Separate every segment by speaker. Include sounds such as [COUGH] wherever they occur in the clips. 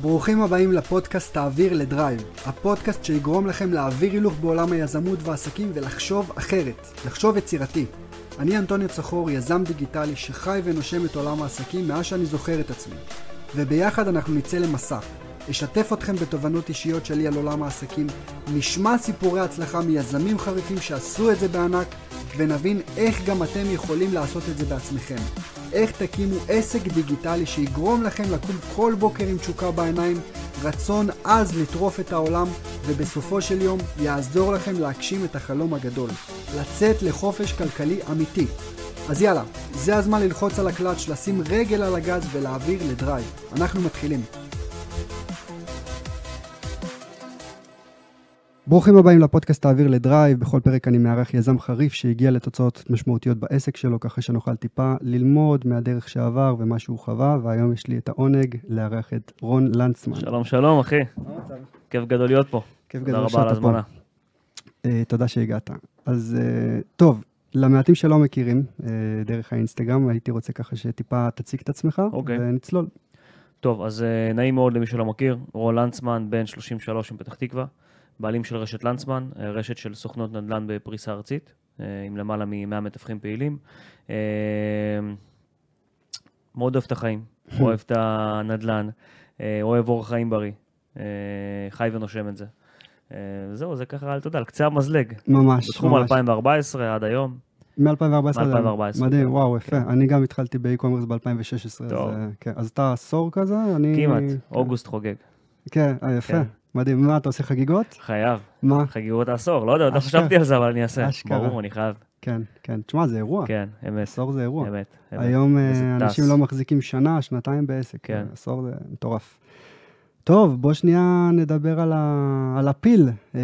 Speaker 1: ברוכים הבאים לפודקאסט תעביר לדרייב, הפודקאסט שיגרום לכם להעביר הילוך בעולם היזמות והעסקים ולחשוב אחרת, לחשוב יצירתי. אני אנטוניו צחור, יזם דיגיטלי שחי ונושם את עולם העסקים מאז שאני זוכר את עצמי. וביחד אנחנו נצא למסע. אשתף אתכם בתובנות אישיות שלי על עולם העסקים, נשמע סיפורי הצלחה מיזמים חריפים שעשו את זה בענק, ונבין איך גם אתם יכולים לעשות את זה בעצמכם. איך תקימו עסק דיגיטלי שיגרום לכם לקום כל בוקר עם תשוקה בעיניים, רצון עז לטרוף את העולם, ובסופו של יום יעזור לכם להגשים את החלום הגדול, לצאת לחופש כלכלי אמיתי. אז יאללה, זה הזמן ללחוץ על הקלאץ', לשים רגל על הגז ולהעביר ל drive. אנחנו מתחילים. ברוכים הבאים לפודקאסט תעביר לדרייב, בכל פרק אני מארח יזם חריף שהגיע לתוצאות משמעותיות בעסק שלו, ככה שנוכל טיפה ללמוד מהדרך שעבר ומה שהוא חווה, והיום יש לי את העונג לארח את רון לנדסמן.
Speaker 2: שלום, שלום, אחי. כיף גדול להיות פה.
Speaker 1: כיף
Speaker 2: תודה
Speaker 1: גדול
Speaker 2: רבה
Speaker 1: שאתה
Speaker 2: על
Speaker 1: פה.
Speaker 2: ההזמנה.
Speaker 1: אה, תודה שהגעת. אז אה, טוב, למעטים שלא מכירים אה, דרך האינסטגרם, הייתי רוצה ככה שטיפה תציג את עצמך,
Speaker 2: אוקיי.
Speaker 1: ונצלול.
Speaker 2: טוב, אז אה, נעים מאוד למי שלא מכיר. רון לנצמן, בן 33 מפתח תקווה, בעלים של רשת לנצמן, אה, רשת של סוכנות נדל"ן בפריסה ארצית, אה, עם למעלה מ-100 מתווכים פעילים. אה, מאוד אוהב את החיים, [LAUGHS] אוהב את הנדל"ן, אוהב אורח חיים בריא, חי ונושם את זה. זהו, זה ככה, אתה יודע, על קצה המזלג.
Speaker 1: ממש,
Speaker 2: בתחום
Speaker 1: ממש.
Speaker 2: 2014 עד היום.
Speaker 1: מ-2014.
Speaker 2: מ-2014,
Speaker 1: מדהים,
Speaker 2: כן.
Speaker 1: וואו, יפה.
Speaker 2: כן.
Speaker 1: אני גם התחלתי באי-קומרס ב-2016.
Speaker 2: טוב.
Speaker 1: אז, כן. אז אתה עשור כזה? אני...
Speaker 2: כמעט,
Speaker 1: כן.
Speaker 2: אוגוסט חוגג.
Speaker 1: כן, יפה.
Speaker 2: כן.
Speaker 1: מדהים. מה, אתה עושה חגיגות?
Speaker 2: חייב.
Speaker 1: מה?
Speaker 2: חגיגות העשור, לא יודע, עוד לא. חשבתי על זה, אבל אני אעשה.
Speaker 1: אשכרה.
Speaker 2: ברור, אני חייב.
Speaker 1: כן, כן. תשמע, זה אירוע.
Speaker 2: כן, אמת.
Speaker 1: עשור זה אירוע.
Speaker 2: אמת. אמת.
Speaker 1: היום אה. אנשים לא מחזיקים שנה, שנתיים בעסק.
Speaker 2: כן.
Speaker 1: עשור זה מטורף. טוב, בוא שנייה נדבר על, ה... על הפיל. אה,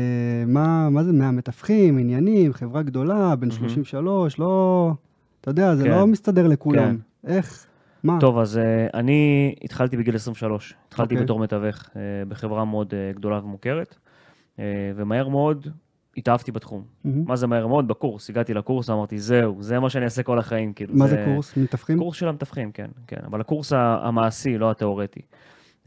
Speaker 1: מה, מה זה 100 מתווכים, עניינים, חברה גדולה, בן
Speaker 2: מהמם.
Speaker 1: 33, לא... אתה יודע, זה
Speaker 2: כן.
Speaker 1: לא מסתדר לכולם. איך? מה?
Speaker 2: טוב, אז אה, אני התחלתי בגיל 23. התחלתי
Speaker 1: אוקיי.
Speaker 2: בתור מתווך אה, בחברה מאוד אה, גדולה ומוכרת, אה, ומהר מאוד התאהבתי בתחום.
Speaker 1: מהמם.
Speaker 2: מה זה מהר מאוד? בקורס. הגעתי לקורס, אמרתי, זהו, זה מה שאני אעשה כל החיים. כאילו,
Speaker 1: מה זה קורס? מתווכים?
Speaker 2: קורס של המתווכים, כן, כן. אבל הקורס המעשי, לא התיאורטי.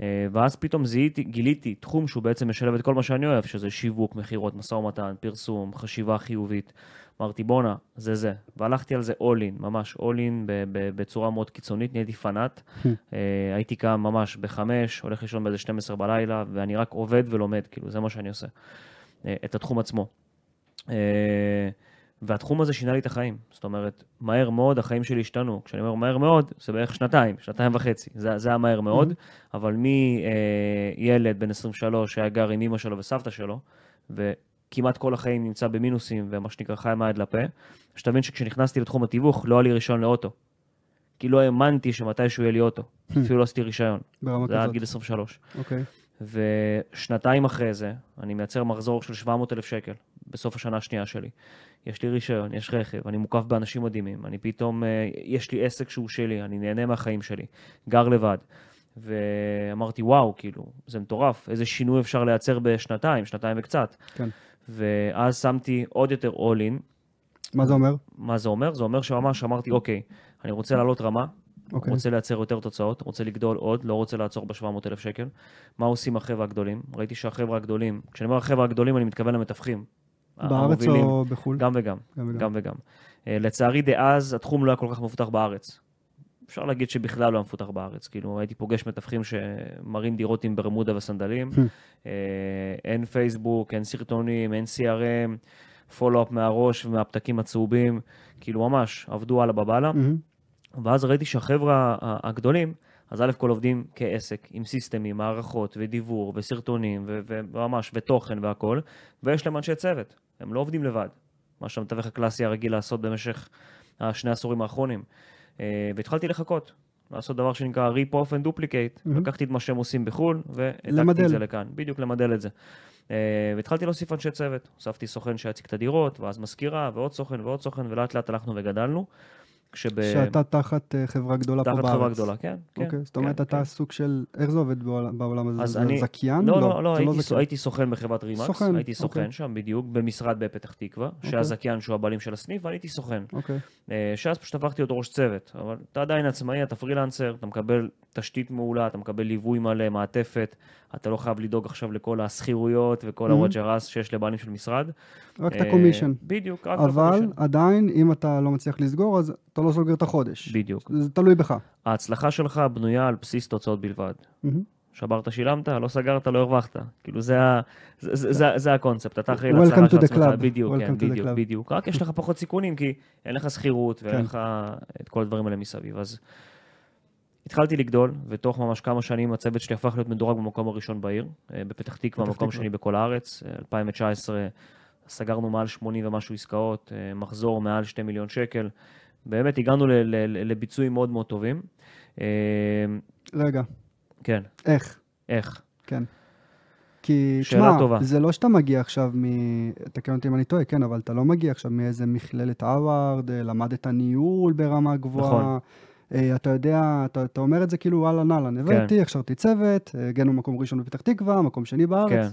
Speaker 2: אה, ואז פתאום זיהיתי, גיליתי תחום שהוא בעצם משלב את כל מה שאני אוהב, שזה שיווק, מכירות, משא ומתן, פרסום, חשיבה חיובית. אמרתי, בואנה, זה זה. והלכתי על זה all in, ממש all in בצורה מאוד קיצונית, נהייתי פנאט. [LAUGHS] אה, הייתי קם ממש בחמש, הולך לישון באיזה 12 בלילה, ואני רק עובד ולומד, כאילו, זה מה שאני עושה. אה, את התחום עצמו. אה, והתחום הזה שינה לי את החיים. זאת אומרת, מהר מאוד החיים שלי השתנו. כשאני אומר מהר מאוד, זה בערך שנתיים, שנתיים וחצי. זה, זה היה מהר מאוד, [LAUGHS] אבל מילד בן 23 שהיה גר עם אמא שלו וסבתא שלו, וכמעט כל החיים נמצא במינוסים ומה שנקרא חי מהיד לפה, שתבין שכשנכנסתי לתחום התיווך, לא היה לי רישיון לאוטו. כי לא האמנתי שמתישהו יהיה לי אוטו. אפילו לא עשיתי רישיון. זה היה עד. גיל 23.
Speaker 1: אוקיי.
Speaker 2: ושנתיים אחרי זה, אני מייצר מחזור של 700 אלף שקל בסוף השנה השנייה שלי. יש לי רישיון, יש רכב, אני מוקף באנשים מדהימים, אני פתאום, אה, יש לי עסק שהוא שלי, אני נהנה מהחיים שלי, גר לבד. ואמרתי, וואו, כאילו, זה מטורף, איזה שינוי אפשר לייצר בשנתיים, שנתיים וקצת.
Speaker 1: כן.
Speaker 2: ואז שמתי עוד יותר all in.
Speaker 1: מה זה אומר?
Speaker 2: מה זה אומר? זה אומר שממש אמרתי, אוקיי, אני רוצה לעלות רמה,
Speaker 1: אוקיי.
Speaker 2: רוצה לייצר יותר תוצאות, רוצה לגדול עוד, לא רוצה לעצור ב-700,000 שקל. מה עושים החבר'ה הגדולים? ראיתי שהחבר'ה הגדולים, כשאני אומר החבר'ה הגדולים, אני מתכוון למתווכים.
Speaker 1: בארץ
Speaker 2: המובילים.
Speaker 1: או בחו"ל?
Speaker 2: גם וגם,
Speaker 1: גם וגם.
Speaker 2: גם וגם. אה, לצערי, דאז התחום לא היה כל כך מפותח בארץ. אפשר להגיד שבכלל לא היה מפותח בארץ. כאילו, הייתי פוגש מתווכים שמראים דירות עם ברמודה וסנדלים. אה, אין פייסבוק, אין סרטונים, אין CRM, פולו-אפ מהראש ומהפתקים הצהובים. כאילו, ממש, עבדו הלאה בבאללה.
Speaker 1: מהמם.
Speaker 2: ואז ראיתי שהחבר'ה הגדולים, אז א' כל עובדים כעסק, עם סיסטמים, מערכות ודיוור וסרטונים וממש ותוכן והכל, ויש להם אנשי צוות, הם לא עובדים לבד, מה שהמתווך הקלאסי הרגיל לעשות במשך השני העשורים האחרונים. אה, והתחלתי לחכות, לעשות דבר שנקרא off and duplicate,
Speaker 1: מהמם.
Speaker 2: לקחתי את מה שהם עושים בחו"ל והעתקתי. את זה לכאן, בדיוק למדל את זה. אה, והתחלתי להוסיף אנשי צוות, הוספתי סוכן שיציג את הדירות, ואז מזכירה, ועוד סוכן ועוד סוכן, ולאט לאט הלכנו וגדלנו. כשב...
Speaker 1: שאתה תחת אה, חברה גדולה פה בארץ.
Speaker 2: תחת חברה גדולה, כן. כן,
Speaker 1: אוקיי, זאת אומרת,
Speaker 2: כן,
Speaker 1: אתה
Speaker 2: כן.
Speaker 1: סוג של, איך זה עובד בעולם- הזה? זה
Speaker 2: אני-
Speaker 1: זכיין?
Speaker 2: לא, לא, לא,
Speaker 1: זה
Speaker 2: הייתי,
Speaker 1: זכיין.
Speaker 2: הייתי סוכן בחברת רימקס,
Speaker 1: סוכן,
Speaker 2: הייתי סוכן
Speaker 1: אוקיי.
Speaker 2: שם בדיוק, במשרד בפתח תקווה, שהזכיין שהוא הבעלים של הסניף, ואני הייתי סוכן.
Speaker 1: אוקיי,
Speaker 2: אה, שאז פשוט הפכתי להיות ראש צוות, אבל אתה עדיין עצמאי, אתה פרילנסר, אתה מקבל תשתית מעולה, אתה מקבל ליווי מלא, מעטפת, אתה לא חייב לדאוג עכשיו לכל השכירויות וכל
Speaker 1: Mhm.
Speaker 2: ה wages שיש לבעלים של משרד.
Speaker 1: רק את
Speaker 2: אה,
Speaker 1: ה commission.
Speaker 2: בדיוק, רק את
Speaker 1: אבל
Speaker 2: ה commission.
Speaker 1: עדיין, אם אתה לא מצליח לסגור, אז אתה לא סוגר את החודש.
Speaker 2: בדיוק.
Speaker 1: זה תלוי בך.
Speaker 2: ההצלחה שלך בנויה על בסיס תוצאות בלבד.
Speaker 1: מהמם.
Speaker 2: שברת, שילמת, לא סגרת, לא הרווחת. כאילו זה, זה, זה, זה, זה הקונספט, אתה אחראי להצלחה של עצמך. בדיוק, כן,
Speaker 1: Welcome to the
Speaker 2: בדיוק,
Speaker 1: club.
Speaker 2: בדיוק. רק יש לך פחות סיכונים, כי אין לך שכירות ואין
Speaker 1: כן.
Speaker 2: לך את כל הדברים האלה מסביב. אז התחלתי לגדול, ותוך ממש כמה שנים הצוות שלי הפך להיות מדורג במקום הראשון בעיר, אה, בפתח תקווה, מקום. שני בכל הארץ. אה, 2019 סגרנו מעל 80 ומשהו עסקאות, אה, מחזור מעל 2 מיליון שקל. באמת הגענו לביצועים מאוד מאוד טובים. אה,
Speaker 1: רגע,
Speaker 2: כן,
Speaker 1: איך?
Speaker 2: איך?
Speaker 1: כן. כי,
Speaker 2: שאלה
Speaker 1: תשמע,
Speaker 2: טובה.
Speaker 1: זה לא שאתה מגיע עכשיו מ... תקן אותי אם אני טועה, כן, אבל אתה לא מגיע עכשיו מאיזה מכללת הווארד, אה, למדת ניהול ברמה גבוהה.
Speaker 2: נכון.
Speaker 1: אה, אתה יודע, אתה, אתה אומר את זה כאילו, אהלן אהלן, הבאתי, הכשרתי צוות, הגענו מקום ראשון בפתח תקווה, מקום שני בארץ.
Speaker 2: כן.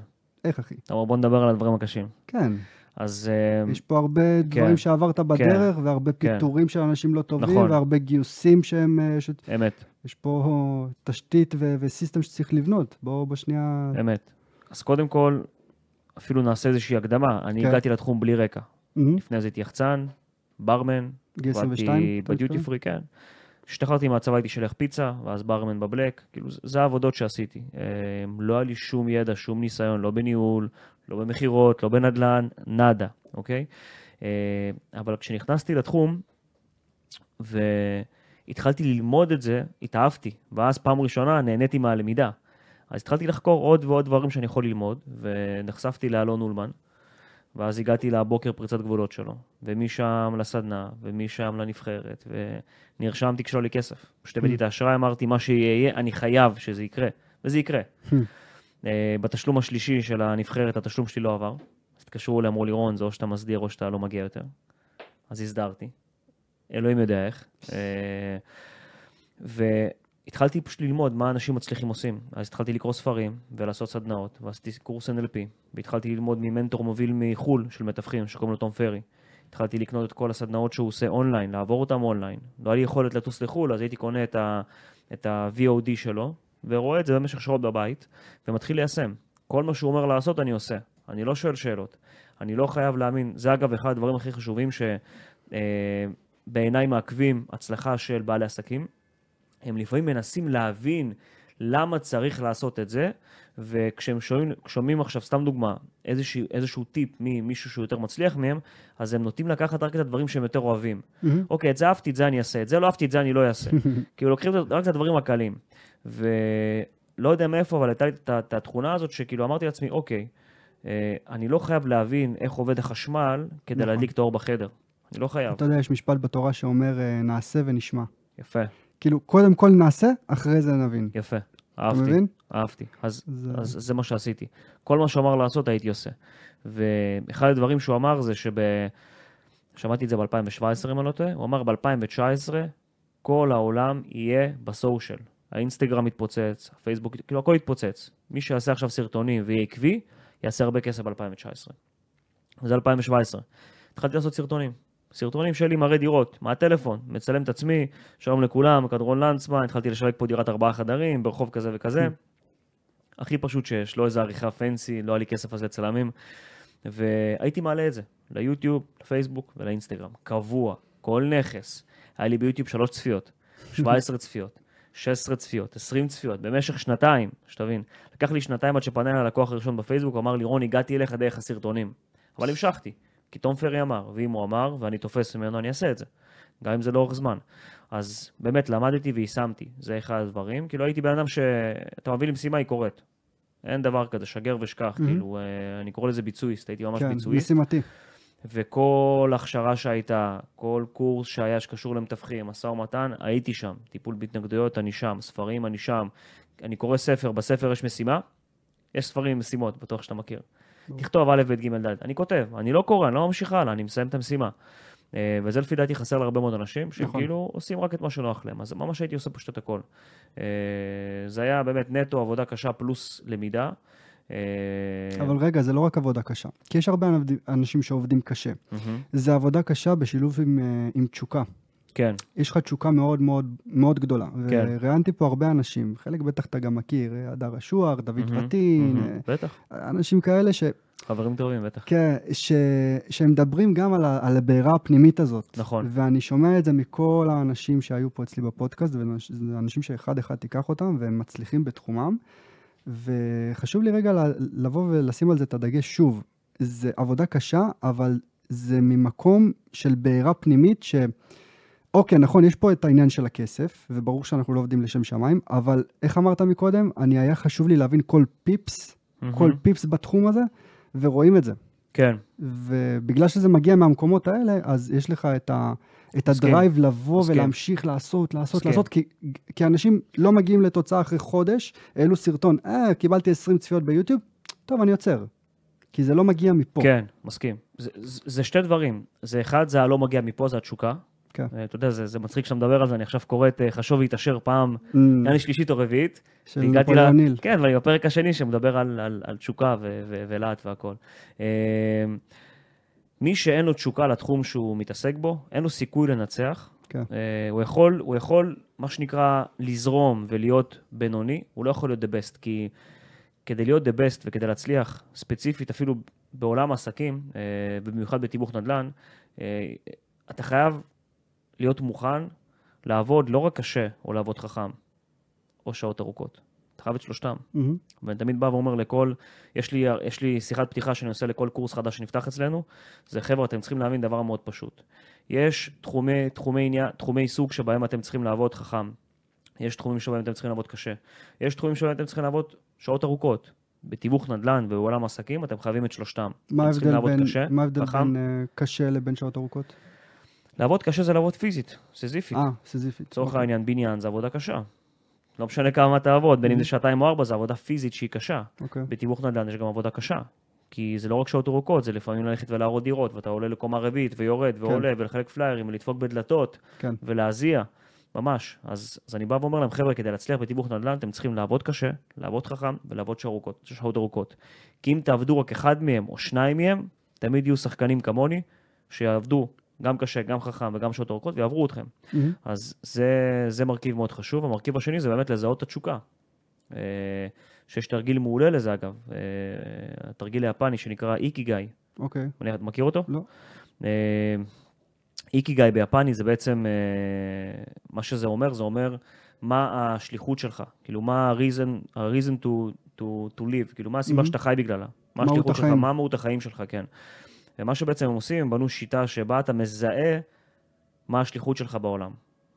Speaker 1: איך, אחי?
Speaker 2: אבל בוא נדבר על הדברים הקשים.
Speaker 1: כן,
Speaker 2: אז אה,
Speaker 1: יש פה הרבה דברים שעברת בדרך, והרבה
Speaker 2: כן.
Speaker 1: פיטורים של אנשים לא טובים,
Speaker 2: נכון.
Speaker 1: והרבה גיוסים שהם... אה, ש...
Speaker 2: אמת,
Speaker 1: יש פה תשתית ו- וסיסטם שצריך לבנות. בואו בשנייה...
Speaker 2: אמת. אז קודם כל, אפילו נעשה איזושהי הקדמה. אני
Speaker 1: כן.
Speaker 2: הגעתי לתחום בלי רקע.
Speaker 1: מהמם.
Speaker 2: לפני זה הייתי יחצן, ברמן,
Speaker 1: גיל 22?
Speaker 2: עבדתי
Speaker 1: אתה
Speaker 2: בדיוטי? פרי, כן. כשהשתחררתי מהצבא הייתי שליח פיצה, ואז ברמן בבלק, כאילו, זה- העבודות שעשיתי. אה, לא היה לי שום ידע, שום ניסיון, לא בניהול, לא במכירות, לא בנדל"ן, נאדה, אוקיי? אה, אבל כשנכנסתי לתחום, והתחלתי ללמוד את זה, התאהבתי, ואז פעם ראשונה נהניתי מהלמידה. אז התחלתי לחקור עוד ועוד דברים שאני יכול ללמוד, ונחשפתי לאלון אולמן, ואז הגעתי לבוקר פריצת גבולות שלו, ומשם לסדנה, ומשם לנבחרת, ונרשמתי כשלא לי כסף. פשוט הבאתי את האשראי, אמרתי, מה שיהיה, אני חייב שזה יקרה, וזה יקרה. אה, בתשלום השלישי של הנבחרת, התשלום שלי לא עבר. אז התקשרו אליי, אמרו לי, רון, זה או שאתה מסדיר או שאתה לא מגיע יותר. אז הסדרתי. אלוהים יודע איך. אה, והתחלתי פשוט ללמוד מה אנשים מצליחים עושים. אז התחלתי לקרוא ספרים ולעשות סדנאות, ועשיתי קורס NLP, והתחלתי ללמוד ממנטור מוביל מחו"ל של מתווכים, שקוראים לו תום פרי. התחלתי לקנות את כל הסדנאות שהוא עושה אונליין, לעבור אותם אונליין. לא היה לי יכולת לטוס לחו"ל, אז הייתי קונה את ה- את ה-VOD שלו, ורואה את זה במשך שעות בבית, ומתחיל ליישם. כל מה שהוא אומר לעשות, אני עושה. אני לא שואל שאלות. אני לא חייב להאמין. זה אגב אחד הדברים הכי חשובים שבעיניי מעכבים הצלחה של בעלי עסקים. הם לפעמים מנסים להבין למה צריך לעשות את זה, וכשהם שומעים, שומעים עכשיו, סתם דוגמה, איזשהו, איזשהו טיפ ממישהו שהוא יותר מצליח מהם, אז הם נוטים לקחת רק את הדברים שהם יותר אוהבים.
Speaker 1: מהמם.
Speaker 2: אוקיי, את זה אהבתי, את זה אני אעשה, את זה לא אהבתי, את זה אני לא אעשה. [LAUGHS] כאילו לוקחים רק את הדברים הקלים. ולא יודע מאיפה, אבל הייתה לי את התכונה הזאת שכאילו אמרתי לעצמי, אוקיי, אה, אני לא חייב להבין איך עובד החשמל כדי
Speaker 1: נכון.
Speaker 2: להדליק את האור בחדר. אני לא חייב.
Speaker 1: אתה יודע, יש משפט בתורה שאומר, אה, נעשה ונשמע.
Speaker 2: יפה,
Speaker 1: כאילו, קודם כל נעשה, אחרי זה נבין.
Speaker 2: יפה.
Speaker 1: אתה
Speaker 2: אהבתי,
Speaker 1: מבין?
Speaker 2: אהבתי. אז,
Speaker 1: זה-
Speaker 2: אז זה מה שעשיתי. כל מה שהוא אמר לעשות הייתי עושה. ואחד הדברים שהוא אמר זה שב... שמעתי את זה ב-2017 אם אני לא טועה, הוא אמר ב-2019 כל העולם יהיה בסושיאל. האינסטגרם יתפוצץ, הפייסבוק, כאילו הכל יתפוצץ. מי שיעשה עכשיו סרטונים ויהיה עקבי, יעשה הרבה כסף ב-2019. זה 2017. התחלתי לעשות סרטונים. סרטונים שלי מראה דירות, מהטלפון, מצלם את עצמי, שלום לכולם, כדרון לנצמן, התחלתי לשווק פה דירת ארבעה חדרים, ברחוב כזה וכזה. הכי פשוט שיש, לא איזה עריכה פנסי, לא היה לי כסף אז לצלמים. והייתי מעלה את זה ליוטיוב, לפייסבוק ולאינסטגרם, קבוע, כל נכס. היה לי ביוטיוב שלוש צפיות, [LAUGHS] 17 צפיות, 16 צפיות, 20 צפיות, במשך שנתיים, שתבין. לקח לי שנתיים עד שפנה אליי הלקוח הראשון בפייסבוק, אמר לי, רון, הגעתי אליך דרך הסרטונים. אבל המשכתי, כי תום פרי אמר, ואם הוא אמר ואני תופס ממנו, אני אעשה את זה. גם אם זה לאורך זמן. אז באמת למדתי ויישמתי, זה אחד הדברים. כאילו הייתי בן אדם שאתה מביא לי משימה, היא קורית. אין דבר כזה, שגר ושכח,
Speaker 1: מהמם.
Speaker 2: כאילו, אה, אני קורא לזה ביצועיסט, הייתי ממש
Speaker 1: כן,
Speaker 2: ביצועיסט.
Speaker 1: משימתי.
Speaker 2: וכל הכשרה שהייתה, כל קורס שהיה שקשור למתווכים, משא ומתן, הייתי שם. טיפול בהתנגדויות, אני שם. ספרים, אני שם. אני קורא ספר, בספר יש משימה, יש ספרים עם משימות, בטוח שאתה מכיר.
Speaker 1: ברור.
Speaker 2: תכתוב א', ב', ג', ד'. אני כותב, אני לא קורא, אני לא ממשיך הלאה, אני מסיים את המשימה. אה, וזה לפי דעתי חסר להרבה מאוד אנשים,
Speaker 1: נכון.
Speaker 2: שכאילו עושים רק את מה שנוח להם. אז ממש הייתי עושה פשוט את הכל. אה, זה היה באמת נטו עבודה קשה פלוס למידה. אה,
Speaker 1: אבל רגע, זה לא רק עבודה קשה. כי יש הרבה אנשים שעובדים קשה.
Speaker 2: מהמם.
Speaker 1: זה עבודה קשה בשילוב עם, עם תשוקה.
Speaker 2: כן,
Speaker 1: יש לך תשוקה מאוד מאוד מאוד גדולה.
Speaker 2: כן.
Speaker 1: וראיינתי פה הרבה אנשים, חלק בטח אתה גם מכיר, הדר אשוח, דוד פטין,
Speaker 2: מהמם. בטח,
Speaker 1: אה, אנשים כאלה ש,
Speaker 2: חברים טובים, בטח.
Speaker 1: כן, ש, שהם מדברים גם על, ה, על הבעירה הפנימית הזאת.
Speaker 2: נכון.
Speaker 1: ואני שומע את זה מכל האנשים שהיו פה אצלי בפודקאסט, וזה אנשים שאחד-אחד תיקח אותם, והם מצליחים בתחומם. וחשוב לי רגע ל- לבוא ולשים על זה את הדגש שוב. זה עבודה קשה, אבל זה ממקום של בעירה פנימית ש... אוקיי, נכון, יש פה את העניין של הכסף, וברור שאנחנו לא עובדים לשם שמיים, אבל איך אמרת מקודם? אני, היה חשוב לי להבין כל פיפס, כל
Speaker 2: מהמם.
Speaker 1: פיפס בתחום הזה, ורואים את זה.
Speaker 2: כן,
Speaker 1: ובגלל שזה מגיע מהמקומות האלה, אז יש לך את, ה, את. הדרייב לבוא
Speaker 2: מסכים.
Speaker 1: ולהמשיך לעשות, לעשות,
Speaker 2: מסכים.
Speaker 1: לעשות, כי, כי אנשים לא מגיעים לתוצאה אחרי חודש, העלו סרטון, אה, קיבלתי 20 צפיות ביוטיוב, טוב, אני עוצר. כי זה לא מגיע מפה.
Speaker 2: כן, מסכים. זה, זה, זה שתי דברים. זה אחד, זה הלא מגיע מפה, זה התשוקה.
Speaker 1: כן.
Speaker 2: אה, אתה יודע, זה, זה מצחיק שאתה מדבר על זה, אני עכשיו קורא את אה, חשוב והתעשר פעם,
Speaker 1: Mm,
Speaker 2: נראה לי שלישית או רביעית.
Speaker 1: של נפוליאון ניל.
Speaker 2: כן, אבל בפרק השני שמדבר על, על, על תשוקה ולהט והכל. אה, מי שאין לו תשוקה לתחום שהוא מתעסק בו, אין לו סיכוי לנצח.
Speaker 1: כן.
Speaker 2: הוא יכול, הוא יכול, מה שנקרא, לזרום ולהיות בינוני, הוא לא יכול להיות the best, כי כדי להיות the best וכדי להצליח, ספציפית אפילו בעולם העסקים, ובמיוחד בתיווך נדל"ן, אתה חייב להיות מוכן לעבוד לא רק קשה או לעבוד חכם, או שעות ארוכות. אתה חייב את שלושתם.
Speaker 1: מהמם.
Speaker 2: ואני תמיד בא ואומר לכל, יש לי, יש לי שיחת פתיחה שאני עושה לכל קורס חדש שנפתח אצלנו, זה חבר'ה, אתם צריכים להבין דבר מאוד פשוט. יש תחומי, תחומי, עניין, תחומי עיסוק שבהם אתם צריכים לעבוד חכם. יש תחומים שבהם אתם צריכים לעבוד קשה. יש תחומים שבהם אתם צריכים לעבוד שעות ארוכות. בתיווך נדל"ן ובעולם העסקים אתם חייבים את שלושתם.
Speaker 1: מה ההבדל בין,
Speaker 2: קשה,
Speaker 1: מה ההבדל. בין אה, קשה לבין שעות ארוכות?
Speaker 2: לעבוד קשה זה לעבוד פיזית, סיזיפית.
Speaker 1: אה, סיזיפית.
Speaker 2: לצורך
Speaker 1: אוקיי.
Speaker 2: העניין, בניין זה עבודה קשה. לא משנה כמה תעבוד, בין אם זה
Speaker 1: Mhm.
Speaker 2: שעתיים או ארבע, זה עבודה פיזית שהיא קשה.
Speaker 1: אוקיי.
Speaker 2: בתיווך נדל"ן יש גם עבודה קשה. כי זה לא רק שעות ארוכות, זה לפעמים ללכת ולהראות דירות, ואתה עולה לקומה רביעית ויורד ועולה ולחלק פליירים ולדפוק בדלתות
Speaker 1: כן.
Speaker 2: ולהזיע, ממש. אז, אז אני בא ואומר להם, חבר'ה, כדי להצליח בתיווך נדל"ן, אתם צריכים לעבוד קשה, לעבוד חכם ולעבוד שעות. שעות ארוכות. כי אם תעבדו רק אחד מהם או שניים מהם, תמיד יהיו שחקנים כמוני, שיעבדו גם קשה, גם חכם וגם שעות ארוכות ויעברו אתכם.
Speaker 1: מהמם.
Speaker 2: אז זה, זה מרכיב מאוד חשוב. המרכיב השני זה באמת לזהות את התשוקה. אה, שיש תרגיל מעולה לזה אגב, אה, התרגיל היפני שנקרא איקיגאי.
Speaker 1: אוקיי.
Speaker 2: אני- אתה מכיר אותו?
Speaker 1: לא.
Speaker 2: אה, איקיגאי ביפני זה בעצם, מה שזה אומר, זה אומר מה השליחות שלך, כאילו מה ה-reason, ה-reason to, to, to live, כאילו מה הסיבה
Speaker 1: מהמם.
Speaker 2: שאתה חי בגללה, מה השליחות שלך. מה מהות החיים שלך, כן. ומה שבעצם הם עושים, הם בנו שיטה שבה אתה מזהה מה השליחות שלך בעולם.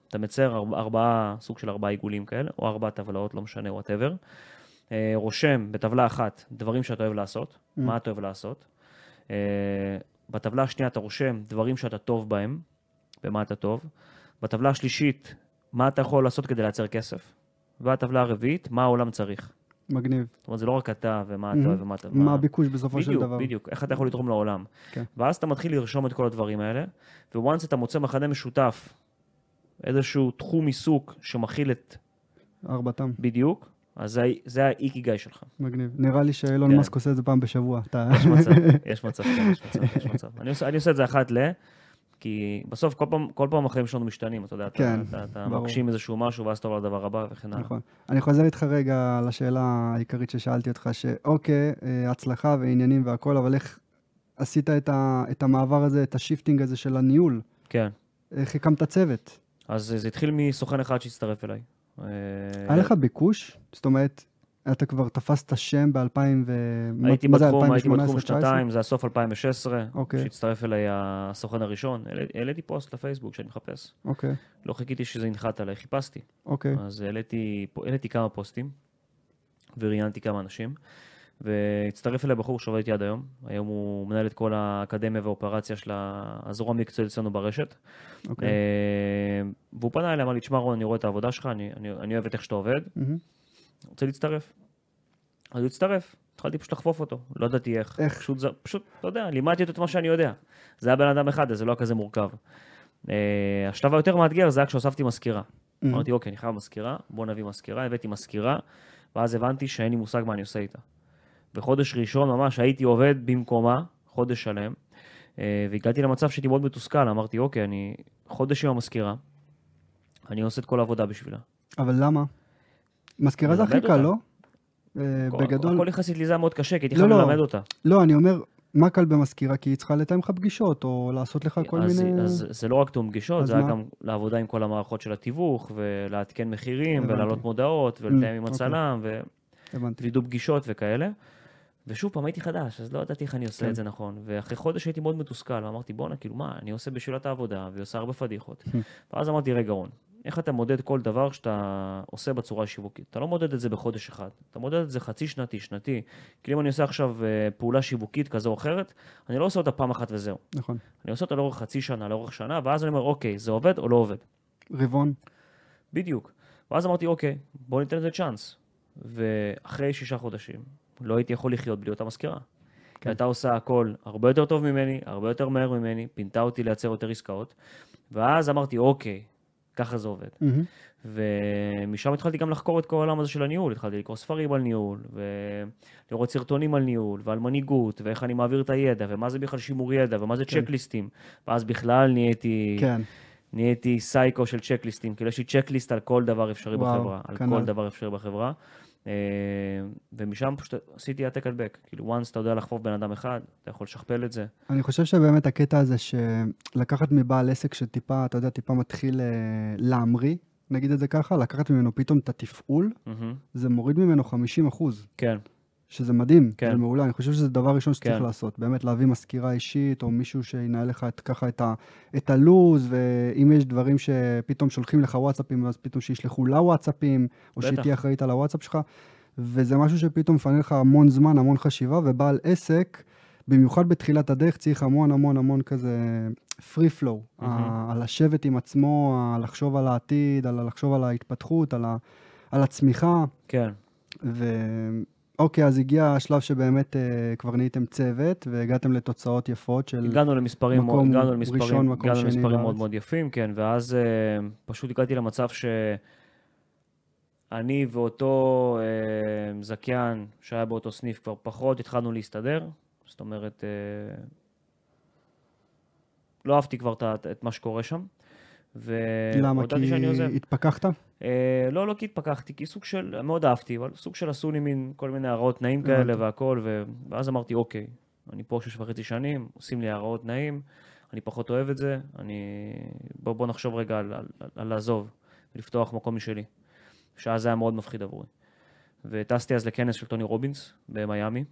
Speaker 2: אתה מצייר ארבע, ארבעה, סוג של ארבעה עיגולים כאלה, או ארבע טבלאות, לא משנה, whatever. רושם בטבלה אחת דברים שאתה אוהב לעשות,
Speaker 1: Mm.
Speaker 2: מה אתה אוהב לעשות. אה, בטבלה השנייה אתה רושם דברים שאתה טוב בהם, במה אתה טוב. בטבלה השלישית, מה אתה יכול לעשות כדי לייצר כסף. והטבלה הרביעית, מה העולם צריך.
Speaker 1: מגניב.
Speaker 2: זאת אומרת, זה לא רק אתה ומה. אתה אוהב ומה אתה...
Speaker 1: מה הביקוש בסופו של
Speaker 2: בדיוק,
Speaker 1: דבר.
Speaker 2: בדיוק, איך אתה יכול לתרום לעולם.
Speaker 1: כן.
Speaker 2: ואז אתה מתחיל לרשום את כל הדברים האלה, וואנס אתה מוצא מכנה משותף, איזשהו תחום עיסוק שמכיל את
Speaker 1: ארבעתם.
Speaker 2: בדיוק, אז זה, זה האיקיגאי שלך.
Speaker 1: מגניב. נראה לי שאילון
Speaker 2: כן.
Speaker 1: מאסק עושה את זה פעם בשבוע. אתה...
Speaker 2: יש מצב, יש מצב, יש מצב, יש מצב. [LAUGHS] אני עושה, אני עושה את זה אחת ל... כי בסוף כל פעם, כל פעם החיים שלנו משתנים, אתה יודע, אתה,
Speaker 1: כן,
Speaker 2: אתה, אתה
Speaker 1: ברור.
Speaker 2: מגשים איזשהו משהו ואז אתה עובר לדבר הבא וכן הלאה.
Speaker 1: נכון. אני חוזר איתך רגע לשאלה העיקרית ששאלתי אותך, שאוקיי, אה, הצלחה ועניינים והכל, אבל איך עשית את, ה, את המעבר הזה, את ה shifting הזה של הניהול?
Speaker 2: כן.
Speaker 1: איך הקמת צוות?
Speaker 2: אז זה התחיל מסוכן אחד שהצטרף אליי. אה,
Speaker 1: היה לך ביקוש? זאת אומרת, אתה כבר תפסת שם ב-2000 ו...
Speaker 2: הייתי בתחום, הייתי
Speaker 1: 2018,
Speaker 2: בתחום
Speaker 1: 19?
Speaker 2: שנתיים, זה הסוף 2016,
Speaker 1: אוקיי.
Speaker 2: כשהצטרף אליי הסוכן הראשון. העליתי פוסט לפייסבוק שאני מחפש.
Speaker 1: אוקיי,
Speaker 2: לא חיכיתי שזה ינחת עליי, חיפשתי.
Speaker 1: אוקיי.
Speaker 2: אז העליתי, העליתי כמה פוסטים, וראיינתי כמה אנשים, והצטרף אליי בחור שעובד איתי עד היום. היום הוא מנהל את כל האקדמיה והאופרציה של הזרוע המקצועית אצלנו ברשת.
Speaker 1: אוקיי.
Speaker 2: אה, והוא פנה אליי, אמר לי, תשמע רון, אני רואה את העבודה שלך, אני, אני, אני אוהב את איך שאתה עובד,
Speaker 1: מהמם.
Speaker 2: רוצה להצטרף. אז הוא הצטרף, התחלתי פשוט לחפוף אותו, לא ידעתי איך.
Speaker 1: איך?
Speaker 2: פשוט, זה- פשוט, אתה יודע, לימדתי אותו את מה שאני יודע. זה היה בן אדם אחד, אז זה לא היה כזה מורכב. אה, השלב היותר מאתגר זה היה כשהוספתי מזכירה.
Speaker 1: Mm.
Speaker 2: אמרתי, אוקיי, אני חייב מזכירה, בוא נביא מזכירה, הבאתי מזכירה, ואז הבנתי שאין לי מושג מה אני עושה איתה. בחודש ראשון ממש הייתי עובד במקומה, חודש שלם, אה, והגעתי למצב שהייתי מאוד מתוסכל, אמרתי, אוקיי, אני חודש עם המזכירה, אני עושה את כל העבודה בשבילה.
Speaker 1: אבל למה? מזכירה זה הכי קל. לא? אה, בגדול,
Speaker 2: הכל יחסית לי זה היה מאוד קשה, כי הייתי
Speaker 1: לא,
Speaker 2: חייב
Speaker 1: לא.
Speaker 2: ללמד אותה.
Speaker 1: לא, אני אומר, מה קל במזכירה? כי היא צריכה לתאם לך פגישות, או לעשות לך כל מיני...
Speaker 2: אז זה לא רק תיאום פגישות, זה היה? גם לעבודה עם כל המערכות של התיווך, ולעדכן מחירים. ולהעלות מודעות, ולתאם עם
Speaker 1: אוקיי.
Speaker 2: הצלם. ווידוא פגישות וכאלה. ושוב פעם, הייתי חדש, אז לא ידעתי איך אני עושה
Speaker 1: כן.
Speaker 2: את זה נכון. ואחרי חודש הייתי מאוד מתוסכל, ואמרתי, בואנה, כאילו, מה, אני עושה בשבילה את העבודה, והיא עושה הרבה פדיחות. ואז אמרתי, רגע, רון, איך אתה מודד כל דבר שאתה עושה בצורה שיווקית? אתה לא מודד את זה בחודש אחד, אתה מודד את זה חצי שנתי, שנתי. כאילו אם אני עושה עכשיו אה, פעולה שיווקית כזו או אחרת, אני לא עושה אותה פעם אחת וזהו.
Speaker 1: נכון.
Speaker 2: אני עושה אותה לאורך חצי שנה, לאורך שנה, ואז אני אומר, אוקיי, זה עובד או לא עובד?
Speaker 1: רבעון.
Speaker 2: בדיוק. ואז אמרתי, אוקיי, בוא ניתן לזה צ'אנס. ואחרי שישה חודשים, לא הייתי יכול לחיות בלי אותה מזכירה. כי הייתה עושה הכל הרבה יותר טוב ממני, הרבה יותר מהר ממני, פינתה אותי לייצר יותר עסקאות, ואז אמרתי, אוקיי, ככה זה עובד.
Speaker 1: מהמם.
Speaker 2: ומשם התחלתי גם לחקור את כל העולם הזה של הניהול, התחלתי לקרוא ספרים על ניהול, ולראות סרטונים על ניהול, ועל מנהיגות, ואיך אני מעביר את הידע, ומה זה בכלל שימור ידע, ומה זה
Speaker 1: כן.
Speaker 2: צ'קליסטים. ואז בכלל נהייתי...
Speaker 1: כן.
Speaker 2: נהייתי סייקו של צ'קליסטים, כאילו יש לי צ'קליסט על כל דבר אפשרי
Speaker 1: וואו,
Speaker 2: בחברה, על
Speaker 1: כנ"ל.
Speaker 2: כל דבר אפשרי בחברה. אה, ומשם פשוט עשיתי העתק הדבק. כאילו, once אתה יודע לחפוף בן אדם אחד, אתה יכול לשכפל את זה.
Speaker 1: אני חושב שבאמת הקטע הזה שלקחת מבעל עסק שטיפה, אתה יודע, טיפה מתחיל אה, להמריא, נגיד את זה ככה, לקחת ממנו פתאום את התפעול. זה מוריד ממנו 50 אחוז,
Speaker 2: כן,
Speaker 1: שזה מדהים,
Speaker 2: כן.
Speaker 1: זה מעולה. אני חושב שזה דבר ראשון שצריך
Speaker 2: כן.
Speaker 1: לעשות, באמת להביא מזכירה אישית, או מישהו שינהל לך את, ככה את, ה, את הלו"ז, ואם יש דברים שפתאום שולחים לך וואטסאפים, אז פתאום שישלחו לה וואטסאפים, או שהיא. תהיה אחראית על הוואטסאפ שלך, וזה משהו שפתאום מפנה לך המון זמן, המון חשיבה, ובעל עסק, במיוחד בתחילת הדרך, צריך המון המון המון כזה free flow,
Speaker 2: מהמם.
Speaker 1: על לשבת עם עצמו, ה- לחשוב על העתיד, על לחשוב על ההתפתחות, על, ה, על הצמיחה.
Speaker 2: כן.
Speaker 1: ואוקיי, אז הגיע השלב שבאמת אה, כבר נהייתם צוות, והגעתם לתוצאות יפות של...
Speaker 2: הגענו למספרים, מאוד-
Speaker 1: מקום
Speaker 2: הגענו למספרים,
Speaker 1: ראשון, מקום
Speaker 2: הגענו
Speaker 1: שני
Speaker 2: למספרים מאוד. מאוד יפים, כן, ואז אה, פשוט הגעתי למצב שאני ואותו אה, זכיין שהיה באותו סניף כבר פחות התחלנו להסתדר, זאת אומרת, אה, לא אהבתי כבר את, את מה שקורה שם,
Speaker 1: למה?
Speaker 2: והודעתי שאני עוזב.
Speaker 1: כי התפכחת?
Speaker 2: אה, לא, לא כי התפכחתי, כי סוג של, מאוד אהבתי, אבל סוג של עשו לי מין כל מיני הערות תנאים כאלה. והכל. ואז אמרתי, אוקיי, אני פה שש וחצי שנים, עושים לי הערות תנאים, אני פחות אוהב את זה, אני... בוא, בוא נחשוב רגע על, על, על, על לעזוב ולפתוח מקום משלי, שאז זה היה מאוד מפחיד עבורי. וטסתי אז לכנס של טוני רובינס במיאמי,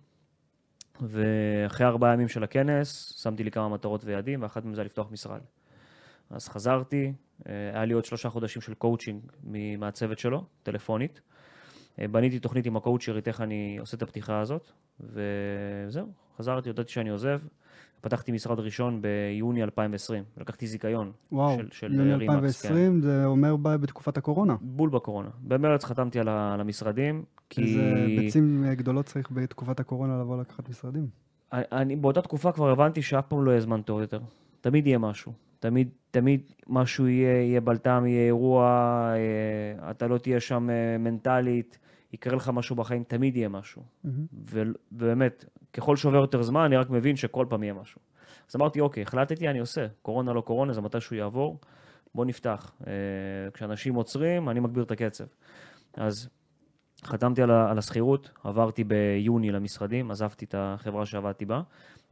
Speaker 2: ואחרי ארבעה ימים של הכנס, שמתי לי כמה מטרות ויעדים, ואחת מהם זה היה לפתוח משרד. אז חזרתי, היה לי עוד שלושה חודשים של קואוצ'ינג מהצוות שלו, טלפונית. אה, בניתי תוכנית עם הקואוצ'רית איך אני עושה את הפתיחה הזאת, וזהו, חזרתי, הודעתי שאני עוזב. פתחתי משרד ראשון ביוני 2020, לקחתי זיכיון
Speaker 1: וואו,
Speaker 2: של, של
Speaker 1: יוני
Speaker 2: אה, רימקס, כן.
Speaker 1: 2020 זה אומר ב- בתקופת הקורונה.
Speaker 2: בול בקורונה. במרץ חתמתי על ה- על המשרדים, כי...
Speaker 1: איזה ביצים אה, גדולות צריך בתקופת הקורונה לבוא לקחת משרדים.
Speaker 2: אני, אני באותה תקופה כבר הבנתי שאף פעם לא יהיה זמן טוב יותר. תמיד יהיה משהו. תמיד, תמיד משהו יהיה, יהיה בלטם, יהיה אירוע, אה, אתה לא תהיה שם אה, מנטלית, יקרה לך משהו בחיים, תמיד יהיה משהו.
Speaker 1: מהמם.
Speaker 2: ו- ובאמת, ככל שעובר יותר זמן, אני רק מבין שכל פעם יהיה משהו. אז אמרתי, אוקיי, החלטתי, אני עושה. קורונה לא קורונה, זה מתישהו יעבור, בוא נפתח. אה, כשאנשים עוצרים, אני מגביר את הקצב. אז חתמתי על, על השכירות, עברתי ביוני למשרדים, עזבתי את החברה שעבדתי בה,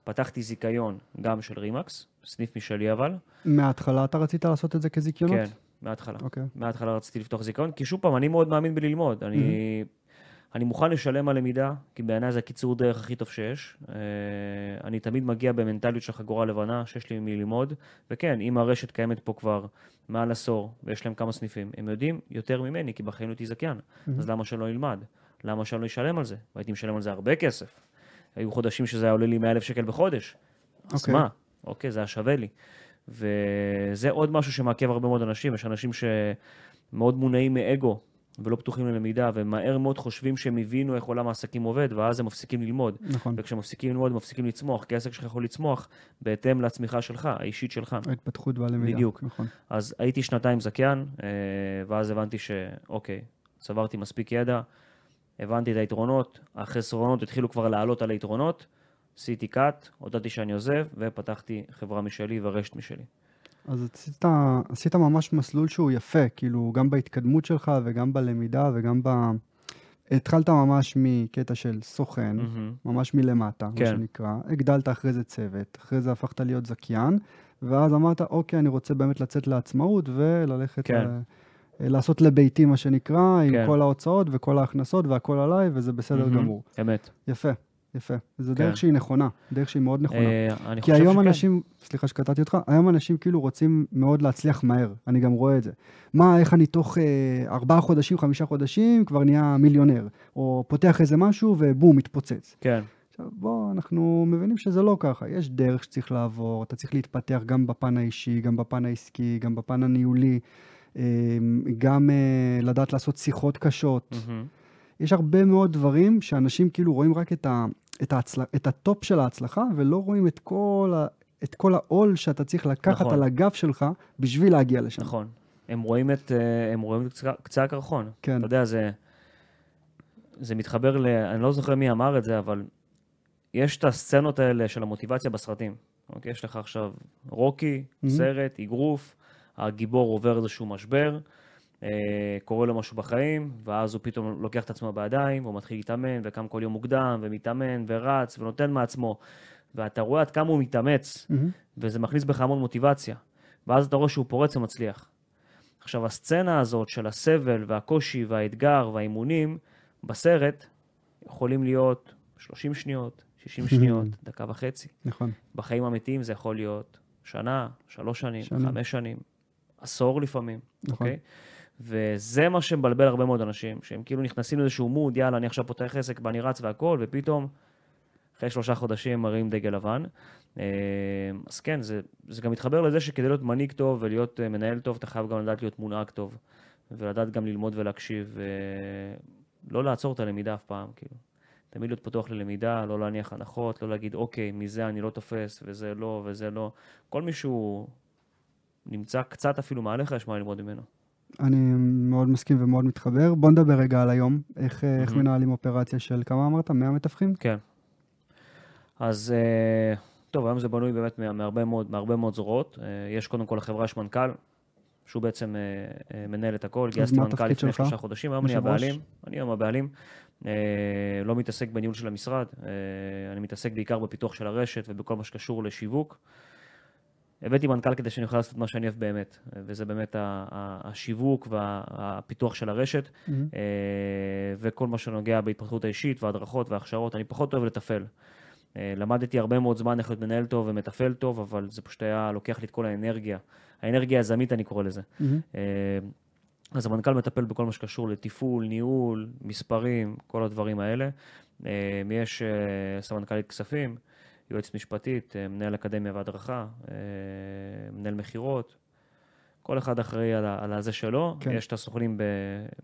Speaker 2: פתחתי זיכיון גם של רימקס, סניף משלי אבל,
Speaker 1: מההתחלה אתה רצית לעשות את זה כזיכיונות?
Speaker 2: כן, מההתחלה.
Speaker 1: אוקיי.
Speaker 2: מההתחלה רציתי לפתוח זיכיון, כי שוב פעם, אני מאוד מאמין בללמוד. אני, אני מוכן לשלם על למידה, כי בעיניי זה הקיצור דרך הכי טוב שיש. אה, אני תמיד מגיע במנטליות של חגורה לבנה, שיש לי ממי ללמוד. וכן, אם הרשת קיימת פה כבר מעל עשור, ויש להם כמה סניפים, הם יודעים יותר ממני, כי בחיים לא הייתי זכיין. אז למה שלא אלמד? למה שאני לא אשלם על זה? והייתי משלם על זה הרבה כסף. היו חודשים שזה היה עולה לי 100,000 שקל בחודש. אז
Speaker 1: אוקיי.
Speaker 2: מה? אוקיי, זה היה שווה לי. וזה עוד משהו שמעכב הרבה מאוד אנשים. יש אנשים שמאוד מונעים מאגו, ולא פתוחים ללמידה, ומהר מאוד חושבים שהם הבינו איך עולם העסקים עובד, ואז הם מפסיקים ללמוד.
Speaker 1: נכון.
Speaker 2: וכשהם מפסיקים ללמוד, הם מפסיקים לצמוח, כי העסק שלך יכול לצמוח בהתאם לצמיחה שלך, האישית שלך.
Speaker 1: ההתפתחות והלמידה.
Speaker 2: בדיוק.
Speaker 1: נכון.
Speaker 2: אז הייתי שנתיים זכיין, אה, ואז הבנתי שאוקיי, צברתי מספיק ידע, הבנתי את היתרונות, החסרונות התחילו כבר לעלות על היתרונות, עשיתי cut, הודעתי שאני עוזב, ופתחתי חברה משלי ורשת משלי.
Speaker 1: אז עשית, עשית ממש מסלול שהוא יפה, כאילו, גם בהתקדמות שלך וגם בלמידה וגם ב... התחלת ממש מקטע של סוכן,
Speaker 2: מהמם.
Speaker 1: ממש מלמטה,
Speaker 2: כן.
Speaker 1: מה שנקרא. הגדלת אחרי זה צוות, אחרי זה הפכת להיות זכיין, ואז אמרת, אוקיי, אני רוצה באמת לצאת לעצמאות וללכת
Speaker 2: כן.
Speaker 1: ל- לעשות לביתי, מה שנקרא, עם
Speaker 2: כן.
Speaker 1: כל ההוצאות וכל ההכנסות והכל עליי, וזה בסדר
Speaker 2: מהמם.
Speaker 1: גמור.
Speaker 2: אמת.
Speaker 1: יפה, יפה. זו
Speaker 2: כן.
Speaker 1: דרך שהיא נכונה, דרך שהיא מאוד נכונה.
Speaker 2: אה,
Speaker 1: כי היום
Speaker 2: שכן.
Speaker 1: אנשים, סליחה שקטעתי אותך, היום אנשים כאילו רוצים מאוד להצליח מהר, אני גם רואה את זה. מה, איך אני תוך אה, ארבעה חודשים, חמישה חודשים כבר נהיה מיליונר, או פותח איזה משהו ובום, מתפוצץ.
Speaker 2: כן,
Speaker 1: עכשיו, בוא, אנחנו מבינים שזה לא ככה, יש דרך שצריך לעבור, אתה צריך להתפתח גם בפן האישי, גם בפן העסקי, גם בפן הניהולי, אה, גם אה, לדעת לעשות שיחות קשות.
Speaker 2: מהמם.
Speaker 1: יש הרבה מאוד דברים שאנשים כאילו רואים רק את, ה, את, ההצל, את ה top של ההצלחה, ולא רואים את כל, ה, את כל העול שאתה צריך לקחת
Speaker 2: נכון.
Speaker 1: על הגב שלך בשביל להגיע לשם.
Speaker 2: נכון. הם רואים את, אה, הם רואים את קצה- קצה הקרחון.
Speaker 1: כן.
Speaker 2: אתה יודע, זה, זה מתחבר ל... אני לא זוכר מי אמר את זה, אבל יש את הסצנות האלה של המוטיבציה בסרטים. אוקיי? יש לך עכשיו רוקי,
Speaker 1: Mhm.
Speaker 2: סרט, אגרוף, הגיבור עובר איזשהו משבר, אה, קורה לו משהו בחיים, ואז הוא פתאום לוקח את עצמו בידיים, והוא מתחיל להתאמן, וקם כל יום מוקדם, ומתאמן, ורץ, ונותן מעצמו. ואתה רואה עד כמה הוא מתאמץ,
Speaker 1: מהמם.
Speaker 2: וזה מכניס בך המון מוטיבציה. ואז אתה רואה שהוא פורץ ומצליח. עכשיו, הסצנה הזאת של הסבל והקושי והאתגר והאימונים בסרט יכולים להיות 30 שניות, 60 שניות, דקה וחצי.
Speaker 1: נכון.
Speaker 2: בחיים האמיתיים זה יכול להיות שנה, שלוש שנים,
Speaker 1: שנים.
Speaker 2: חמש שנים, עשור לפעמים,
Speaker 1: נכון.
Speaker 2: אוקיי? וזה מה שמבלבל הרבה מאוד אנשים, שהם כאילו נכנסים לאיזשהו מוד, יאללה, אני עכשיו פותח עסק ואני רץ והכל, ופתאום, אחרי שלושה חודשים מראים דגל לבן. אה, אז כן, זה, זה גם מתחבר לזה שכדי להיות מנהיג טוב ולהיות אה, מנהל טוב, אתה חייב גם לדעת להיות מונהג טוב, ולדעת גם ללמוד ולהקשיב, ולא לעצור את הלמידה אף פעם, כאילו. תמיד להיות פתוח ללמידה, לא להניח הנחות, לא להגיד, אוקיי, מזה אני לא תופס, וזה לא, וזה לא. כל מי שהוא נמצא קצת אפילו מעליך, יש מה ללמוד ממנו.
Speaker 1: אני מאוד מסכים ומאוד מתחבר. בוא נדבר רגע על היום, איך, אה, איך. מנהלים אופרציה של כמה אמרת? 100 מתווכים?
Speaker 2: כן. אז אה, טוב, היום זה בנוי באמת מה- מהרבה מאוד, מהרבה מאוד זרועות. אה, יש קודם כל לחברה יש מנכ"ל, שהוא בעצם אה, אה, מנהל את הכל. גייסתי מנכ"ל לפני? שלושה חודשים, היום אני? הבעלים. אני היום הבעלים. אה, לא מתעסק בניהול של המשרד, אה, אני מתעסק בעיקר בפיתוח של הרשת ובכל מה שקשור לשיווק. הבאתי מנכ"ל כדי שאני אוכל לעשות מה שאני אוהב באמת, וזה באמת השיווק והפיתוח של הרשת.
Speaker 1: מהמם.
Speaker 2: אה, וכל מה שנוגע בהתפתחות האישית והדרכות והכשרות, אני פחות אוהב לתפעל. אה, למדתי הרבה מאוד זמן איך להיות מנהל טוב ומתפעל טוב, אבל זה פשוט היה לוקח לי את כל האנרגיה. האנרגיה היזמית, אני קורא לזה.
Speaker 1: מהמם.
Speaker 2: אה, אז המנכ"ל מטפל בכל מה שקשור לתפעול, ניהול, מספרים, כל הדברים האלה. יש סמנכ"לית כספים, יועצת משפטית, אה, מנהל אקדמיה והדרכה, אה, מנהל מכירות. כל אחד אחראי על, ה- על הזה שלו.
Speaker 1: כן.
Speaker 2: יש את הסוכנים ב,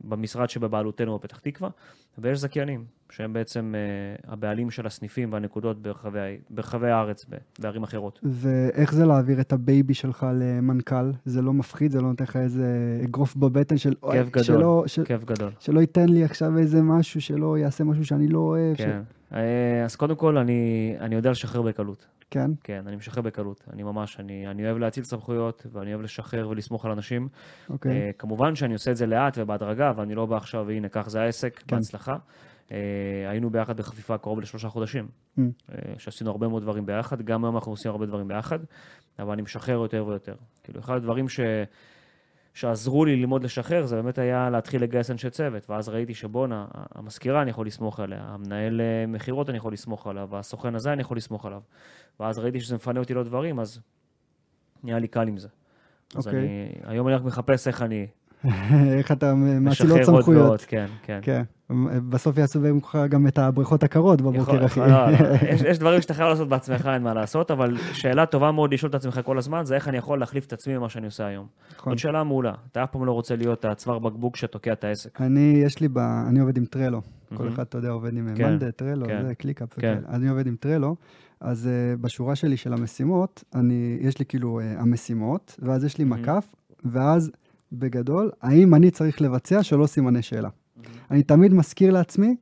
Speaker 2: במשרד שבבעלותנו בפתח תקווה, ויש זכיינים, שהם בעצם אה, הבעלים של הסניפים והנקודות ברחבי, ברחבי הארץ, בערים אחרות.
Speaker 1: ואיך זה להעביר את הבייבי שלך למנכ"ל? זה לא מפחיד? זה לא נותן לך איזה אגרוף בבטן של... "אוי,
Speaker 2: כיף גדול,
Speaker 1: שלא, ש...
Speaker 2: כיף גדול.
Speaker 1: שלא ייתן לי עכשיו איזה משהו, שלא יעשה משהו שאני לא אוהב.
Speaker 2: כן. אה, אז קודם כל, אני, אני יודע לשחרר בקלות.
Speaker 1: כן?
Speaker 2: כן, אני משחרר בקלות. אני ממש, אני, אני אוהב להציל סמכויות, ואני אוהב לשחרר ולסמוך על אנשים.
Speaker 1: אוקיי.
Speaker 2: אה, כמובן שאני עושה את זה לאט ובהדרגה, ואני לא בא עכשיו, והנה, כך זה העסק,
Speaker 1: כן.
Speaker 2: בהצלחה. אה, היינו ביחד בחפיפה קרוב לשלושה חודשים,
Speaker 1: Mm.
Speaker 2: אה, שעשינו הרבה מאוד דברים ביחד, גם היום אנחנו עושים הרבה דברים ביחד, אבל אני משחרר יותר ויותר. כאילו, אחד הדברים ש... שעזרו לי ללמוד לשחרר, זה באמת היה להתחיל לגייס אנשי צוות, ואז ראיתי שבואנה, המזכירה אני יכול לסמוך עליה, המנהל אה, מכירות אני יכול לסמוך עליו, הסוכן הזה אני יכול לסמוך עליו. ואז ראיתי שזה מפנה אותי לעוד דברים, אז נהיה לי קל עם זה. אז
Speaker 1: אוקיי.
Speaker 2: אני, היום אני רק מחפש איך אני [LAUGHS]
Speaker 1: איך אתה מאציל עוד סמכויות.
Speaker 2: כן, כן.
Speaker 1: כן, בסוף יעשו במקומך גם את הבריכות הקרות בבוקר, אחי.
Speaker 2: יכול- לא, לא, יש, דברים שאתה חייב לעשות בעצמך, אין מה לעשות, אבל שאלה טובה מאוד לשאול את עצמך כל הזמן, זה איך אני יכול להחליף את עצמי ממה שאני עושה היום.
Speaker 1: נכון.
Speaker 2: זאת שאלה מעולה. אתה אף פעם לא רוצה להיות הצוואר בקבוק שתוקע את העסק.
Speaker 1: אני, יש לי ב... אני עובד עם Trello. כל
Speaker 2: מהמם.
Speaker 1: אחד, אתה יודע, עובד עם Monday,
Speaker 2: Trello,
Speaker 1: זה
Speaker 2: ClickUp.
Speaker 1: וכאלה. אני עובד עם Trello, אז uh, בשורה שלי של המשימות, אני, יש לי כאילו uh, המשימות, ואז יש לי
Speaker 2: מהמם.
Speaker 1: מקף, ואז בגדול, האם אני צריך לבצע שלוש סימני שאלה. אני תמיד מזכיר לעצמי,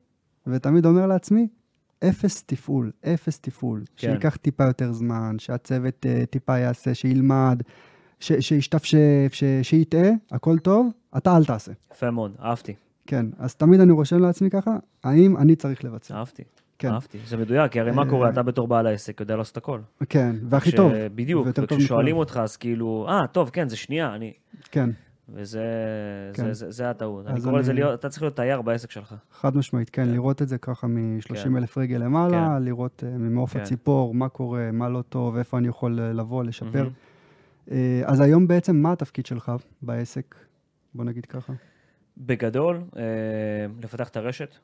Speaker 1: ותמיד אומר לעצמי, אפס תפעול, אפס תפעול.
Speaker 2: כן.
Speaker 1: שייקח טיפה יותר זמן, שהצוות uh, טיפה יעשה, שילמד, ש- שישתפשף, ש- שיטעה, הכל טוב, אתה אל תעשה.
Speaker 2: יפה מאוד, אהבתי,
Speaker 1: כן, אז תמיד אני רושם לעצמי ככה, האם אני צריך לבצע?
Speaker 2: אהבתי.
Speaker 1: כן.
Speaker 2: אהבתי, זה מדויק, כי הרי מה
Speaker 1: אה,
Speaker 2: קורה, אתה בתור בעל העסק יודע לעשות הכל.
Speaker 1: כן, והכי טוב.
Speaker 2: בדיוק, וכששואלים. אותך, אז כאילו, אה, טוב, כן, זה שנייה, אני...
Speaker 1: כן,
Speaker 2: וזה
Speaker 1: כן.
Speaker 2: זה- זה- זה הטעות. אני קורא לזה להיות, אתה צריך להיות תייר בעסק שלך.
Speaker 1: חד משמעית, כן,
Speaker 2: כן.
Speaker 1: לראות את זה ככה מ-30
Speaker 2: כן.
Speaker 1: אלף רגל למעלה, לראות אה, ממעוף
Speaker 2: כן.
Speaker 1: הציפור, מה קורה, מה לא טוב, איפה אני יכול אה, לבוא, לשפר.
Speaker 2: מהמם.
Speaker 1: אה, אז היום בעצם, מה התפקיד שלך בעסק? בוא נגיד ככה.
Speaker 2: בגדול, אה, לפתח את הרשת.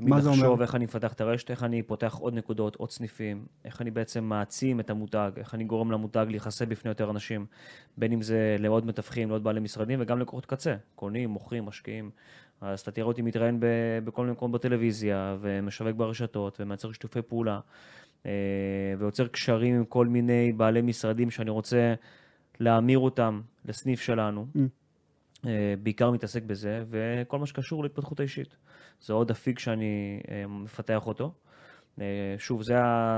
Speaker 2: תמיד לחשוב? איך אני מפתח את הרשת, איך אני פותח עוד נקודות, עוד סניפים, איך אני בעצם מעצים את המותג, איך אני גורם למותג להיחשף בפני יותר אנשים, בין אם זה לעוד מתווכים, לעוד בעלי משרדים וגם לקוחות קצה, קונים, מוכרים, משקיעים. אז אתה תראה אותי מתראיין בכל מיני מקומות בטלוויזיה, ומשווק ברשתות, ומייצר שיתופי פעולה, אה, ויוצר קשרים עם כל מיני בעלי משרדים שאני רוצה להמיר אותם לסניף שלנו.
Speaker 1: Mm.
Speaker 2: אה, בעיקר מתעסק בזה, וכל מה שקשור להתפתחות האישית. זה עוד אפיק שאני אה, מפתח אותו. אה, שוב, זה,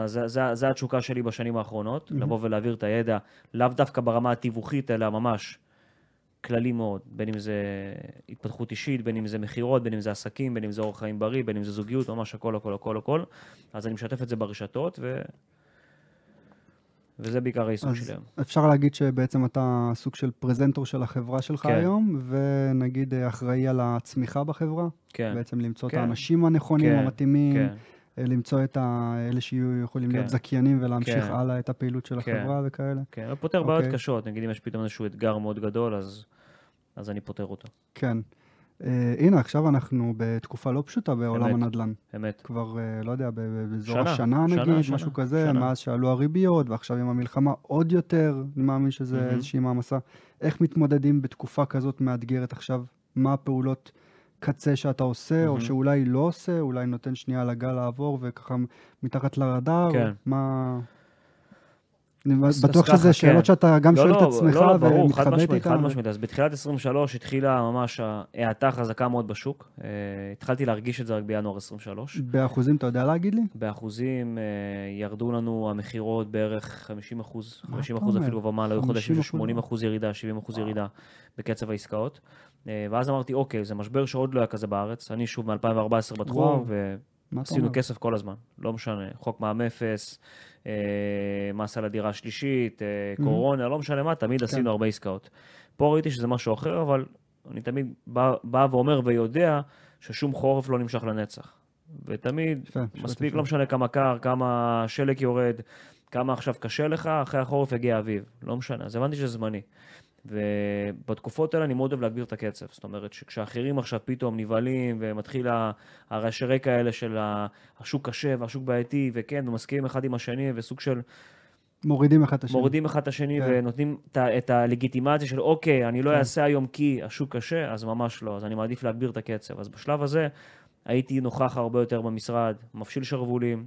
Speaker 2: זה, זה, זה התשוקה שלי בשנים האחרונות,
Speaker 1: מהמם.
Speaker 2: לבוא ולהעביר את הידע, לאו דווקא ברמה התיווכית, אלא ממש כללי מאוד, בין אם זה התפתחות אישית, בין אם זה מכירות, בין אם זה עסקים, בין אם זה אורח חיים בריא, בין אם זה זוגיות, ממש הכל, הכל, הכל, הכל. אז אני משתף את זה ברשתות, ו... וזה בעיקר העיסוק שלי היום.
Speaker 1: אפשר להגיד שבעצם אתה סוג של פרזנטור של החברה שלך
Speaker 2: כן.
Speaker 1: היום, ונגיד אה, אחראי על הצמיחה בחברה,
Speaker 2: כן,
Speaker 1: בעצם למצוא את
Speaker 2: כן.
Speaker 1: האנשים הנכונים,
Speaker 2: כן,
Speaker 1: המתאימים,
Speaker 2: כן,
Speaker 1: אה, למצוא את אלה שיהיו יכולים להיות
Speaker 2: כן.
Speaker 1: זכיינים ולהמשיך
Speaker 2: כן.
Speaker 1: הלאה את הפעילות של
Speaker 2: כן.
Speaker 1: החברה וכאלה.
Speaker 2: כן, ופותר בעיות
Speaker 1: אוקיי.
Speaker 2: קשות, נגיד אם יש פתאום איזשהו אתגר מאוד גדול, אז, אז אני פותר אותו,
Speaker 1: כן. אה, הנה, עכשיו אנחנו בתקופה לא פשוטה בעולם
Speaker 2: אמת.
Speaker 1: הנדל"ן.
Speaker 2: אמת.
Speaker 1: כבר, אה, לא יודע, באזור
Speaker 2: שנה,
Speaker 1: השנה
Speaker 2: שנה,
Speaker 1: נגיד,
Speaker 2: שנה,
Speaker 1: משהו כזה,
Speaker 2: שנה.
Speaker 1: מאז שעלו הריביות, ועכשיו עם המלחמה עוד יותר, אני מאמין שזה
Speaker 2: מהמם.
Speaker 1: איזושהי מעמסה. איך מתמודדים בתקופה כזאת מאתגרת עכשיו? מה הפעולות קצה שאתה עושה, או
Speaker 2: מהמם.
Speaker 1: שאולי לא עושה, אולי נותן שנייה לגל לעבור וככה מתחת לרדאר?
Speaker 2: כן.
Speaker 1: מה... אני בטוח שזה שאלות
Speaker 2: כן.
Speaker 1: שאתה גם
Speaker 2: לא,
Speaker 1: שואל את
Speaker 2: לא,
Speaker 1: עצמך
Speaker 2: לא, ברור, חד
Speaker 1: ומתחבט
Speaker 2: משמעית, חד
Speaker 1: איתן.
Speaker 2: משמעית. אז בתחילת 23 התחילה ממש ההאטה חזקה מאוד בשוק. אה, התחלתי להרגיש את זה רק בינואר 23.
Speaker 1: באחוזים אתה יודע להגיד לי?
Speaker 2: באחוזים אה, ירדו לנו המכירות בערך 50 אחוז,
Speaker 1: מה
Speaker 2: 50
Speaker 1: אתה
Speaker 2: אחוז? אפילו ומעלה, היו חודשים של
Speaker 1: 50%?
Speaker 2: 80 אחוז ירידה, 70 אחוז ירידה בקצב העסקאות. אה, ואז אמרתי, אוקיי, זה משבר שעוד לא היה כזה בארץ. אני שוב מ-2014
Speaker 1: וואו.
Speaker 2: בתחום,
Speaker 1: אתה
Speaker 2: עשינו? כסף כל הזמן, לא משנה, חוק מע"מ אפס, אה, מס על הדירה השלישית, אה,
Speaker 1: Mhm.
Speaker 2: קורונה, לא משנה מה, תמיד
Speaker 1: כן.
Speaker 2: עשינו הרבה עסקאות. פה ראיתי שזה משהו אחר, אבל אני תמיד בא, בא ואומר ויודע ששום חורף לא נמשך לנצח. ותמיד,
Speaker 1: משפט
Speaker 2: מספיק,
Speaker 1: יפה.
Speaker 2: לא משנה כמה קר, כמה שלג יורד, כמה עכשיו קשה לך, אחרי החורף יגיע האביב, לא משנה. אז הבנתי שזה זמני. ובתקופות האלה אני מאוד אוהב להגביר את הקצב. זאת אומרת שכשאחרים עכשיו פתאום נבהלים ומתחיל הרעשי רקע האלה של השוק קשה והשוק בעייתי, וכן, ומסכימים אחד עם השני, וסוג של
Speaker 1: מורידים אחד את השני.
Speaker 2: מורידים אחד את השני
Speaker 1: כן.
Speaker 2: ונותנים את את הלגיטימציה של אוקיי, אני לא
Speaker 1: כן.
Speaker 2: אעשה היום כי השוק קשה, אז ממש לא, אז אני מעדיף להגביר את הקצב. אז בשלב הזה הייתי נוכח הרבה יותר במשרד, מפשיל שרוולים.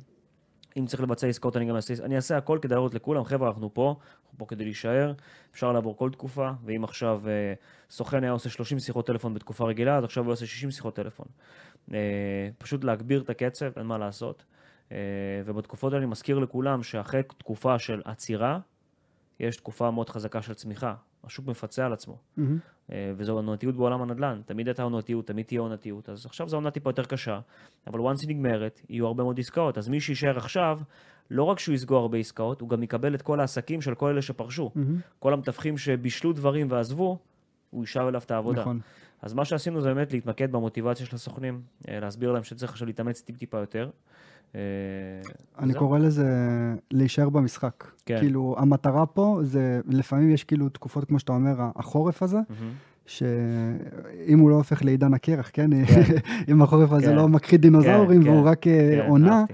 Speaker 2: אם צריך לבצע עסקאות, אני גם אעשה, אני אעשה הכל כדי להראות לכולם, חבר'ה, אנחנו פה, אנחנו פה כדי להישאר, אפשר לעבור כל תקופה, ואם עכשיו אה, סוכן היה עושה 30 שיחות טלפון בתקופה רגילה, אז עכשיו הוא יעשה 60 שיחות טלפון. אה, פשוט להגביר את הקצב, אין מה לעשות. אה, ובתקופות האלה אני מזכיר לכולם שאחרי תקופה של עצירה, יש תקופה מאוד חזקה של צמיחה. השוק מפצה על עצמו. אה, וזו עונתיות בעולם הנדל"ן. תמיד הייתה עונתיות, תמיד תהיה עונתיות. אז עכשיו זו עונה טיפה יותר קשה, אבל once היא נגמרת, יהיו הרבה מאוד עסקאות. אז מי שיישאר עכשיו, לא רק שהוא יסגור הרבה עסקאות, הוא גם יקבל את כל העסקים של כל אלה שפרשו.
Speaker 1: מהמם.
Speaker 2: כל המתווכים שבישלו דברים ועזבו, הוא ישב אליו את העבודה.
Speaker 1: נכון.
Speaker 2: אז מה שעשינו זה באמת להתמקד במוטיבציה של הסוכנים, אה, להסביר להם שצריך עכשיו להתאמץ טיפ-טיפה יותר. אה,
Speaker 1: אני
Speaker 2: זהו.
Speaker 1: קורא לזה להישאר במשחק.
Speaker 2: כן.
Speaker 1: כאילו, המטרה פה זה, לפעמים יש כאילו תקופות, כמו שאתה אומר, החורף הזה,
Speaker 2: מהמם.
Speaker 1: שאם הוא לא הופך לעידן הקרח, כן?
Speaker 2: כן. [LAUGHS]
Speaker 1: אם החורף הזה
Speaker 2: כן.
Speaker 1: לא מכחיד דינוזאורים
Speaker 2: כן,
Speaker 1: והוא
Speaker 2: כן.
Speaker 1: רק אה,
Speaker 2: כן,
Speaker 1: עונה,
Speaker 2: אהבתי.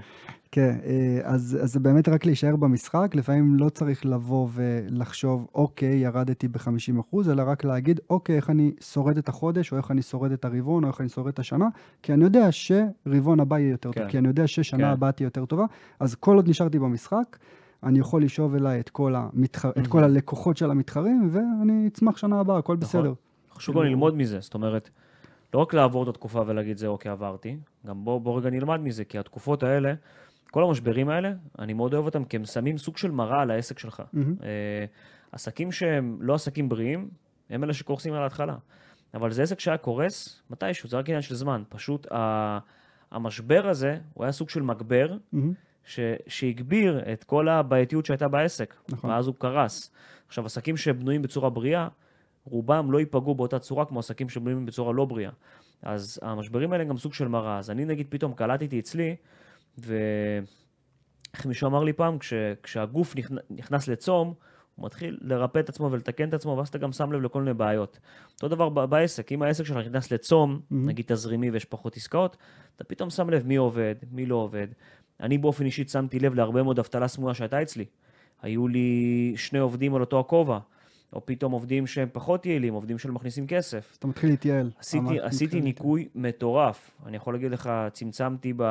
Speaker 1: כן, אה, אז, אז זה באמת רק להישאר במשחק, לפעמים לא צריך לבוא ולחשוב, אוקיי, ירדתי ב-50%, אלא רק להגיד, אוקיי, איך אני שורד את החודש, או איך אני שורד את הרבעון, או איך אני שורד את השנה, כי אני יודע שרבעון הבא יהיה יותר טוב,
Speaker 2: כן.
Speaker 1: כי אני יודע ששנה
Speaker 2: כן.
Speaker 1: הבאה תהיה יותר טובה, אז כל עוד נשארתי במשחק, אני יכול לשאוב אליי את כל, המתח... את כל
Speaker 2: Mhm.
Speaker 1: הלקוחות של המתחרים, ואני אצמח שנה הבאה, הכל
Speaker 2: נכון.
Speaker 1: בסדר.
Speaker 2: חשוב גם ללמוד מזה, זאת אומרת, לא רק לעבור את התקופה ולהגיד זה אוקיי, עברתי, גם בוא, בוא רגע נלמד מזה, כי התקופות האלה, כל המשברים האלה, אני מאוד אוהב אותם, כי הם שמים סוג של מראה על העסק שלך.
Speaker 1: מהמם.
Speaker 2: אה, עסקים שהם לא עסקים בריאים, הם אלה שקורסים על ההתחלה. אבל זה עסק שהיה קורס מתישהו, זה רק עניין של זמן. פשוט ה- המשבר הזה, הוא היה סוג של מגבר,
Speaker 1: מהמם.
Speaker 2: ש, שהגביר את כל הבעייתיות שהייתה בעסק,
Speaker 1: נכון.
Speaker 2: ואז הוא קרס. עכשיו, עסקים שבנויים בצורה בריאה, רובם לא ייפגעו באותה צורה כמו עסקים שבנויים בצורה לא בריאה. אז המשברים האלה הם גם סוג של מראה. אז אני נגיד פתאום קלטתי אצלי, ואיך מישהו אמר לי פעם, כש, כשהגוף נכנ... נכנס לצום, הוא מתחיל לרפא את עצמו ולתקן את עצמו, ואז אתה גם שם לב לכל מיני בעיות. אותו דבר בעסק, אם העסק שלך נכנס לצום,
Speaker 1: Mhm.
Speaker 2: נגיד תזרימי ויש פחות עסקאות, אתה פתאום שם לב מי עובד, מי לא עובד. אני באופן אישי שמתי לב להרבה מאוד אבטלה סמויה שהייתה אצלי. היו לי שני עובדים על אותו הכובע, או פתאום עובדים שהם פחות יעילים, עובדים שלא מכניסים כסף.
Speaker 1: אז אתה מתחיל להתייעל.
Speaker 2: עשיתי, עשיתי
Speaker 1: מתחילה
Speaker 2: ניקוי מטורף. אני יכול להגיד לך, צמצמתי ב...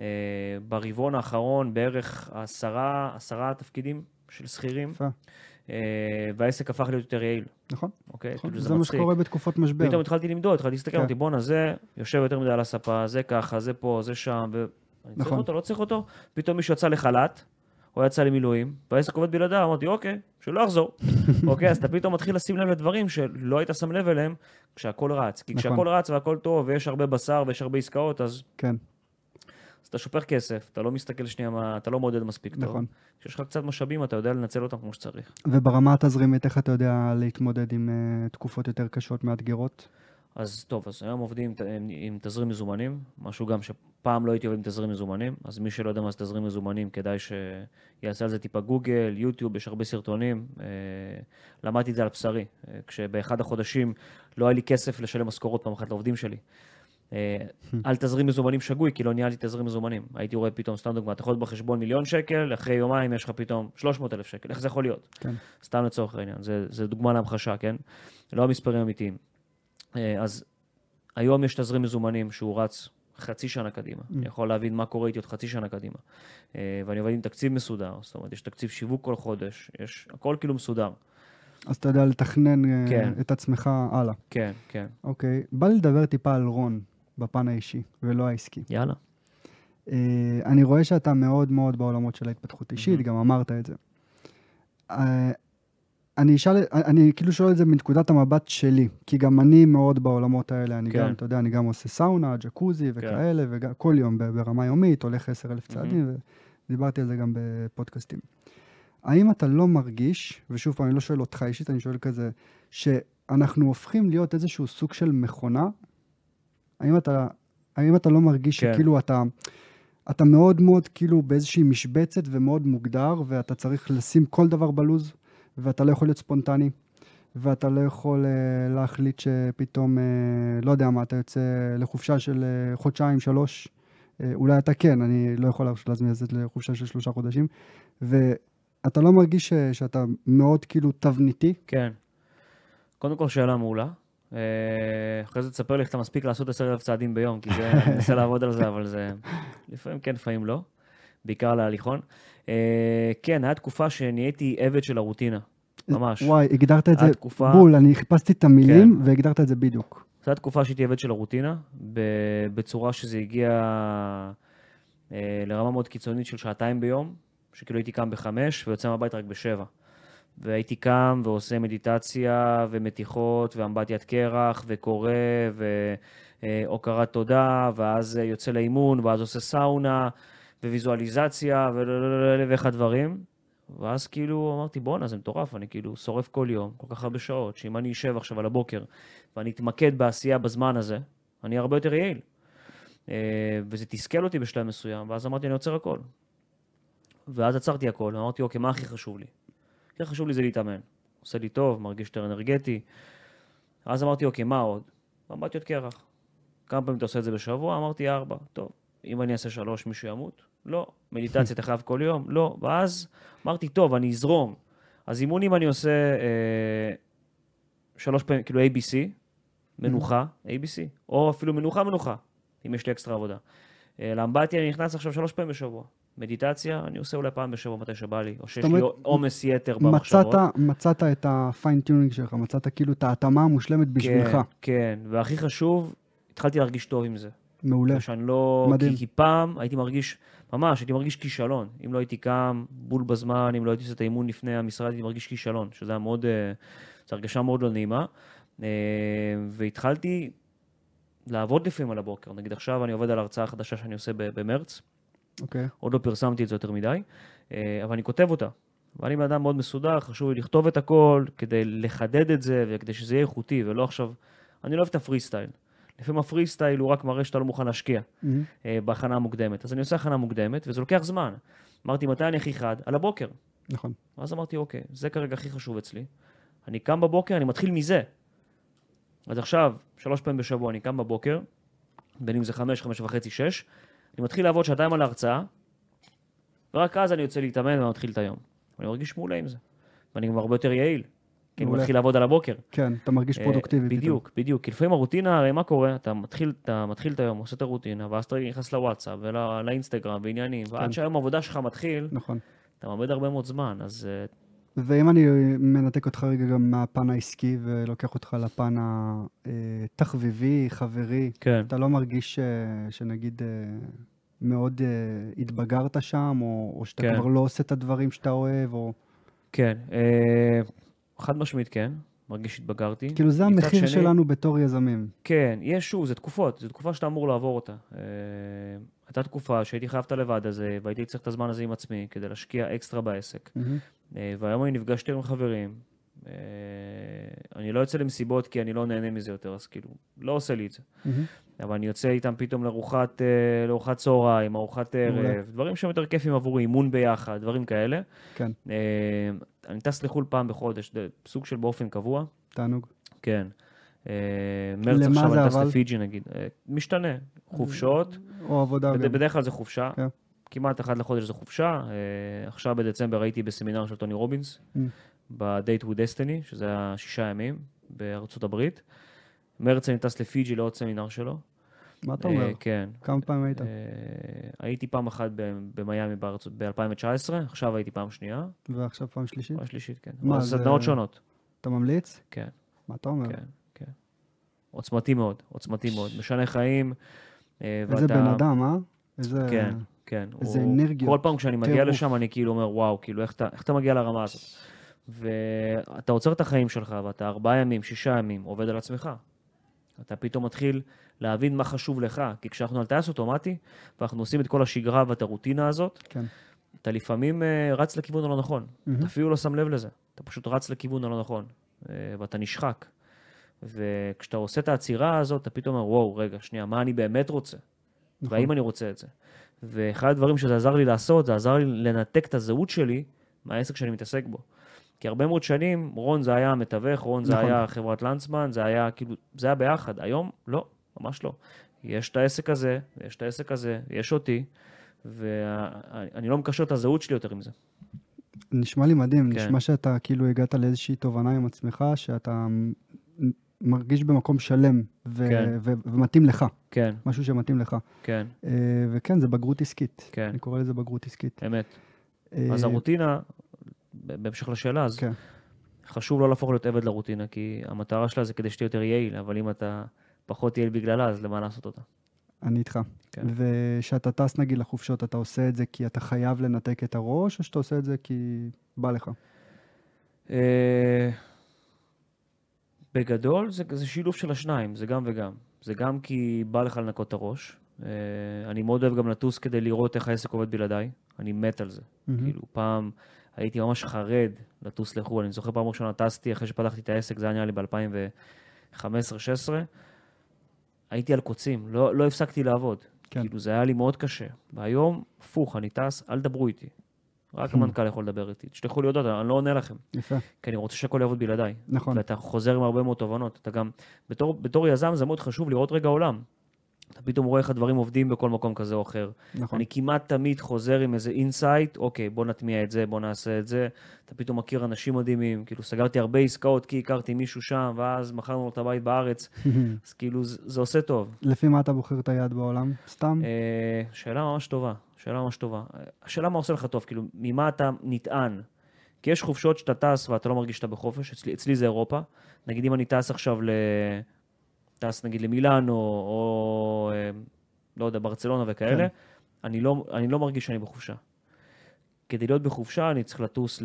Speaker 2: אה, ברבעון האחרון בערך עשרה, עשרה תפקידים של שכירים. אה, והעסק הפך להיות יותר יעיל,
Speaker 1: נכון,
Speaker 2: אוקיי?
Speaker 1: נכון.
Speaker 2: כאילו
Speaker 1: זה מה
Speaker 2: מצחיק.
Speaker 1: שקורה בתקופות משבר.
Speaker 2: פתאום התחלתי למדוד, התחלתי להסתכל,
Speaker 1: כן.
Speaker 2: אמרתי, בואנה, זה יושב יותר מדי על הספה, זה ככה, זה פה, זה שם, ו... אני צריך
Speaker 1: נכון.
Speaker 2: אותו, לא צריך אותו. פתאום מישהו יצא לחל"ת, או יצא למילואים, והעסק עובד בלעדיו, אמרתי, אוקיי, שלא יחזור. [LAUGHS] אוקיי, אז אתה פתאום מתחיל לשים לב לדברים שלא היית שם לב אליהם כשהכול רץ. כי
Speaker 1: נכון.
Speaker 2: כשהכול רץ והכול טוב, ויש הרבה בשר ויש הרבה עסקאות, אז
Speaker 1: כן,
Speaker 2: אז אתה שופך כסף, אתה לא מסתכל שנייה מה, אתה לא מעודד מספיק טוב.
Speaker 1: נכון.
Speaker 2: כשיש לך קצת משאבים, אתה יודע לנצל אותם כמו שצריך.
Speaker 1: וברמה התזרימית, איך אתה יודע להתמודד עם uh, תקופות יותר קשות, מאתגרות?
Speaker 2: אז טוב, אז היום עובדים עם, עם, עם תזרים מזומנים, משהו גם שפעם לא הייתי עובד עם תזרים מזומנים, אז מי שלא יודע מה זה תזרים מזומנים, כדאי שיעשה על זה טיפה גוגל, יוטיוב, יש הרבה סרטונים. אה, למדתי את זה על בשרי, אה, כשבאחד החודשים לא היה לי כסף לשלם משכורות פעם אחת לעובדים שלי. אה, על תזרים מזומנים שגוי, כי לא ניהלתי תזרים מזומנים. הייתי רואה פתאום, סתם דוגמא, אתה יכול להיות בחשבון מיליון שקל, אחרי יומיים יש לך פתאום 300 אלף שקל, איך זה יכול להיות?
Speaker 1: כן.
Speaker 2: סתם לצורך העניין, זה, זה דוגמה להמחשה, כן? לא המספרים האמיתיים. אה, אז היום יש תזרים מזומנים שהוא רץ חצי שנה קדימה.
Speaker 1: Mm.
Speaker 2: אני יכול להבין מה קורה איתי עוד חצי שנה קדימה. אה, ואני עובד עם תקציב מסודר, זאת אומרת, יש תקציב שיווק כל חודש, יש הכל כאילו מסודר.
Speaker 1: אז אתה יודע לתכנן
Speaker 2: כן.
Speaker 1: את עצמך הלאה.
Speaker 2: כן, כן.
Speaker 1: אוקיי, בא לי לדבר טיפה על רון, בפן האישי, ולא העסקי.
Speaker 2: יאללה.
Speaker 1: Uh, אני רואה שאתה מאוד מאוד בעולמות של ההתפתחות אישית,
Speaker 2: Mhm.
Speaker 1: גם אמרת את זה. Uh, אני אשאל, אני כאילו שואל את זה מנקודת המבט שלי, כי גם אני מאוד בעולמות האלה, אני
Speaker 2: כן.
Speaker 1: גם, אתה יודע, אני גם עושה סאונה, ג'קוזי וכאלה, וכל יום ברמה יומית, הולך 10,000 צעדים, ודיברתי על זה גם בפודקאסטים. האם אתה לא מרגיש, ושוב פעם, אני לא שואל אותך אישית, אני שואל כזה, שאנחנו הופכים להיות איזשהו סוג של מכונה? האם אתה, האם אתה לא מרגיש
Speaker 2: כן.
Speaker 1: שכאילו אתה, אתה מאוד מאוד כאילו באיזושהי משבצת ומאוד מוגדר, ואתה צריך לשים כל דבר בלוז, ואתה לא יכול להיות ספונטני, ואתה לא יכול uh, להחליט שפתאום, uh, לא יודע מה, אתה יוצא לחופשה של uh, חודשיים, שלוש, uh, אולי אתה כן, אני לא יכול להרשות לעצמי לצאת לחופשה של שלושה חודשים, ואתה לא מרגיש ש, שאתה מאוד כאילו תבניתי?
Speaker 2: כן. קודם כל, שאלה מעולה. אה, אחרי זה תספר לי איך אתה מספיק לעשות עשר אלף צעדים ביום, כי זה, אני מנסה לעבוד על זה, אבל זה לפעמים כן, לפעמים לא. בעיקר להליכון. אה, כן, הייתה תקופה שנהייתי עבד של הרוטינה. ממש.
Speaker 1: וואי, הגדרת את זה
Speaker 2: התקופה-
Speaker 1: בול, אני חיפשתי את המילים
Speaker 2: כן.
Speaker 1: והגדרת את זה בדיוק.
Speaker 2: זו הייתה תקופה שהייתי עבד של הרוטינה, בצורה שזה הגיע אה, לרמה מאוד קיצונית של שעתיים ביום, שכאילו הייתי קם בחמש ויוצא מהבית רק בשבע. והייתי קם ועושה מדיטציה ומתיחות ואמבטיית קרח וקורא והוקרת תודה, ואז יוצא לאימון, ואז עושה סאונה וויזואליזציה ואיך הדברים. ואז כאילו אמרתי, בואנה, זה מטורף, אני כאילו שורף כל יום, כל כך הרבה שעות, שאם אני אשב עכשיו על הבוקר ואני אתמקד בעשייה בזמן הזה, אני הרבה יותר יעיל. אה, וזה תסכל אותי בשלב מסוים, ואז אמרתי, אני עוצר הכל. ואז עצרתי הכל, אמרתי, אוקיי, מה הכי חשוב לי? הכי חשוב לי זה להתאמן. עושה לי טוב, מרגיש יותר אנרגטי. אז אמרתי, אוקיי, מה עוד? אמבטיות קרח. כמה פעמים אתה עושה את זה בשבוע? אמרתי, ארבע. טוב, אם אני אעשה שלוש, מישהו ימות? לא. מדיטציה אתה חייב כל יום? לא. ואז אמרתי, טוב, אני אזרום. אז אימונים אני עושה אה, שלוש פעמים, כאילו ABC, מנוחה, ABC, או אפילו מנוחה מנוחה, אם יש לי אקסטרה עבודה. אה, לאמבטיה אני נכנס עכשיו שלוש פעמים בשבוע. מדיטציה אני עושה אולי פעם בשבוע מתי שבא לי, או שיש לי
Speaker 1: אומרת,
Speaker 2: עומס יתר במחשבות.
Speaker 1: מצאת, מצאת את ה fine tuning שלך, מצאת כאילו את ההתאמה המושלמת בשבילך.
Speaker 2: כן, כן, והכי חשוב, התחלתי להרגיש טוב עם זה.
Speaker 1: מעולה.
Speaker 2: שאני לא...
Speaker 1: מדהים.
Speaker 2: כי, כי פעם הייתי מרגיש, ממש, הייתי מרגיש כישלון. אם לא הייתי קם בול בזמן, אם לא הייתי עושה את האימון לפני המשרד, הייתי מרגיש כישלון, שזה היה מאוד, אה, זו הרגשה מאוד לא נעימה. אה, והתחלתי לעבוד לפעמים על הבוקר. נגיד עכשיו אני עובד על הרצאה חדשה שאני עושה במרץ,
Speaker 1: אוקיי.
Speaker 2: עוד לא פרסמתי את זה יותר מדי, אה, אבל אני כותב אותה. ואני בן אדם מאוד מסודר, חשוב לי לכתוב את הכל כדי לחדד את זה וכדי שזה יהיה איכותי, ולא עכשיו... אני לא אוהב את הפרי סטייל. לפעמים הפרי סטייל הוא רק מראה שאתה לא מוכן להשקיע
Speaker 1: מהמם.
Speaker 2: אה, בהכנה המוקדמת. אז אני עושה הכנה מוקדמת, וזה לוקח זמן. אמרתי, מתי אני הכי חד? על הבוקר.
Speaker 1: נכון.
Speaker 2: ואז אמרתי, אוקיי, זה כרגע הכי חשוב אצלי. אני קם בבוקר, אני מתחיל מזה. אז עכשיו, שלוש פעמים בשבוע אני קם בבוקר, בין אם זה חמש, חמש וחצי, שש, אני מתחיל לעבוד שעתיים על ההרצאה, ורק אז אני יוצא להתאמן ומתחיל את היום. ואני מרגיש מעולה עם זה. ואני גם הרבה יותר יעיל, כי אני. מתחיל לעבוד על הבוקר.
Speaker 1: כן, אתה מרגיש
Speaker 2: אה,
Speaker 1: פרודוקטיבי.
Speaker 2: בדיוק, בדיוק. כי לפעמים הרוטינה, הרי מה קורה? אתה מתחיל, אתה מתחיל את היום, עושה את הרוטינה, ואז אתה נכנס לוואטסאפ ולאינסטגרם ועניינים, ועד
Speaker 1: כן.
Speaker 2: שהיום העבודה שלך מתחיל,
Speaker 1: נכון.
Speaker 2: אתה מאבד הרבה מאוד זמן, אז אה,
Speaker 1: ואם אני מנתק אותך רגע גם מהפן העסקי ולוקח אותך לפן התחביבי, חברי,
Speaker 2: כן.
Speaker 1: אתה לא מרגיש ש- שנגיד אה, מאוד אה, התבגרת שם, או, או שאתה
Speaker 2: כן.
Speaker 1: כבר לא עושה את הדברים שאתה אוהב, או...
Speaker 2: כן, אה, חד משמעית כן, מרגיש שהתבגרתי.
Speaker 1: כאילו זה המחיר
Speaker 2: שני-
Speaker 1: שלנו בתור יזמים.
Speaker 2: כן, יש שוב, זה תקופות, זו תקופה שאתה אמור לעבור אותה. הייתה תקופה שהייתי חייב את הלבד הזה, והייתי צריך את הזמן הזה עם עצמי כדי להשקיע אקסטרה בעסק. אה, והיום אני נפגשתי עם חברים, אה, אני לא יוצא למסיבות כי אני לא נהנה מזה יותר, אז כאילו, לא עושה לי את זה.
Speaker 1: מהמם.
Speaker 2: אבל אני יוצא איתם פתאום לארוחת, אה, לארוחת צהריים, ארוחת. ערב, דברים שהם יותר כיפים עבורי, אימון ביחד, דברים כאלה.
Speaker 1: כן,
Speaker 2: אני טס לחו"ל פעם בחודש, סוג של באופן קבוע.
Speaker 1: תענוג.
Speaker 2: כן. אה, מרץ עכשיו אני טס? לפיג'י נגיד. אה, משתנה. חופשות,
Speaker 1: או עבודה
Speaker 2: בד-
Speaker 1: גם.
Speaker 2: בדרך כלל זה חופשה.
Speaker 1: כן.
Speaker 2: כמעט אחת לחודש זה חופשה. אה, עכשיו בדצמבר הייתי בסמינר של טוני רובינס,
Speaker 1: Mm.
Speaker 2: ב-Date with Destiny, שזה היה שישה ימים בארצות הברית. מרץ אני טס לפיג'י לעוד סמינר שלו.
Speaker 1: מה אתה אומר?
Speaker 2: כן.
Speaker 1: כמה פעמים היית?
Speaker 2: הייתי פעם אחת במיאמי בארצות ב-2019, עכשיו הייתי פעם שנייה,
Speaker 1: ועכשיו פעם שלישית?
Speaker 2: פעם שלישית, כן.
Speaker 1: מה, זה-
Speaker 2: סדנאות שונות.
Speaker 1: אתה ממליץ?
Speaker 2: כן.
Speaker 1: מה אתה אומר?
Speaker 2: כן. עוצמתי מאוד, עוצמתי מאוד. משנה חיים. אה,
Speaker 1: איזה
Speaker 2: ואתה-
Speaker 1: בן אדם, אה? איזה...
Speaker 2: כן, כן.
Speaker 1: איזה
Speaker 2: הוא-
Speaker 1: אנרגיות,
Speaker 2: כל פעם כשאני מגיע. לשם, אני כאילו אומר, וואו, כאילו, איך אתה, איך אתה מגיע לרמה הזאת? ואתה עוצר את החיים שלך, ואתה ארבעה ימים, שישה ימים, עובד על עצמך. אתה פתאום מתחיל להבין מה חשוב לך, כי כשאנחנו על טייס אוטומטי, ואנחנו עושים את כל השגרה ואת הרוטינה הזאת,
Speaker 1: כן.
Speaker 2: אתה לפעמים אה, רץ לכיוון הלא נכון.
Speaker 1: מהמם.
Speaker 2: אתה אפילו לא שם לב לזה. אתה פשוט רץ לכיוון הלא נכון, אה, ואתה נשחק. וכשאתה עושה את העצירה הזאת, אתה פתאום אומר, וואו, רגע, שנייה, מה אני באמת רוצה?
Speaker 1: נכון.
Speaker 2: והאם אני רוצה את זה? ואחד הדברים שזה עזר לי לעשות, זה עזר לי לנתק את הזהות שלי מהעסק שאני מתעסק בו. כי הרבה מאוד שנים, רון זה היה המתווך, רון זה
Speaker 1: נכון.
Speaker 2: היה חברת לנצמן, זה היה כאילו, זה היה ביחד. היום, לא, ממש לא. יש את העסק הזה, יש את העסק הזה, יש אותי, ואני לא מקשר את הזהות שלי יותר עם זה.
Speaker 1: נשמע לי מדהים,
Speaker 2: כן.
Speaker 1: נשמע שאתה כאילו הגעת לאיזושהי תובנה עם עצמך, שאתה מרגיש במקום שלם ו-
Speaker 2: כן.
Speaker 1: ו- ומתאים לך,
Speaker 2: כן,
Speaker 1: משהו שמתאים לך.
Speaker 2: כן,
Speaker 1: אה, וכן, זה בגרות עסקית.
Speaker 2: כן,
Speaker 1: אני קורא לזה בגרות עסקית.
Speaker 2: אמת.
Speaker 1: אה,
Speaker 2: אז הרוטינה, בהמשך לשאלה, אז
Speaker 1: כן,
Speaker 2: חשוב לא להפוך להיות עבד לרוטינה, כי המטרה שלה זה כדי שתהיה יותר יעיל, אבל אם אתה פחות יעיל בגללה, אז למה לעשות אותה?
Speaker 1: אני איתך.
Speaker 2: כן.
Speaker 1: וכשאתה טס נגיד לחופשות, אתה עושה את זה כי אתה חייב לנתק את הראש, או שאתה עושה את זה כי בא לך?
Speaker 2: אה, בגדול זה, זה שילוב של השניים, זה גם וגם. זה גם כי בא לך לנקות את הראש. אה, אני מאוד אוהב גם לטוס כדי לראות איך העסק עובד בלעדיי. אני מת על זה.
Speaker 1: מהמם.
Speaker 2: כאילו, פעם הייתי ממש חרד לטוס לחו"ל. אני זוכר פעם ראשונה טסתי אחרי שפתחתי את העסק, זה היה נראה לי ב-2015-2016. הייתי על קוצים, לא, לא הפסקתי לעבוד.
Speaker 1: כן.
Speaker 2: כאילו, זה היה לי מאוד קשה. והיום, הפוך, אני טס, אל תדברו איתי. רק
Speaker 1: Hmm.
Speaker 2: המנכ"ל יכול לדבר איתי. תשלחו לי הודעות, אני לא עונה לכם.
Speaker 1: יפה,
Speaker 2: כי אני רוצה שהכל יעבוד בלעדיי.
Speaker 1: נכון.
Speaker 2: ואתה חוזר עם הרבה מאוד תובנות. אתה גם, בתור, בתור יזם זה מאוד חשוב לראות רגע עולם. אתה פתאום רואה איך הדברים עובדים בכל מקום כזה או אחר.
Speaker 1: נכון.
Speaker 2: אני כמעט תמיד חוזר עם איזה insight, אוקיי, בוא נטמיע את זה, בוא נעשה את זה. אתה פתאום מכיר אנשים מדהימים, כאילו סגרתי הרבה עסקאות כי הכרתי מישהו שם, ואז מכרנו לו את הבית בארץ, [LAUGHS] אז כאילו זה, זה עושה טוב.
Speaker 1: לפי מה אתה בוחר את היעד בעולם? סתם?
Speaker 2: אה, שאלה ממש טובה, שאלה ממש טובה. השאלה מה עושה לך טוב, כאילו, ממה אתה נטען? כי יש חופשות שאתה טס ואתה לא מרגיש שאתה בחופש, אצלי, אצלי זה אירופה. נגיד אם אני טס עכשיו ל... טס נגיד למילאנו, או אה, לא יודע, ברצלונה וכאלה,
Speaker 1: כן.
Speaker 2: אני, לא, אני לא מרגיש שאני בחופשה. כדי להיות בחופשה אני צריך לטוס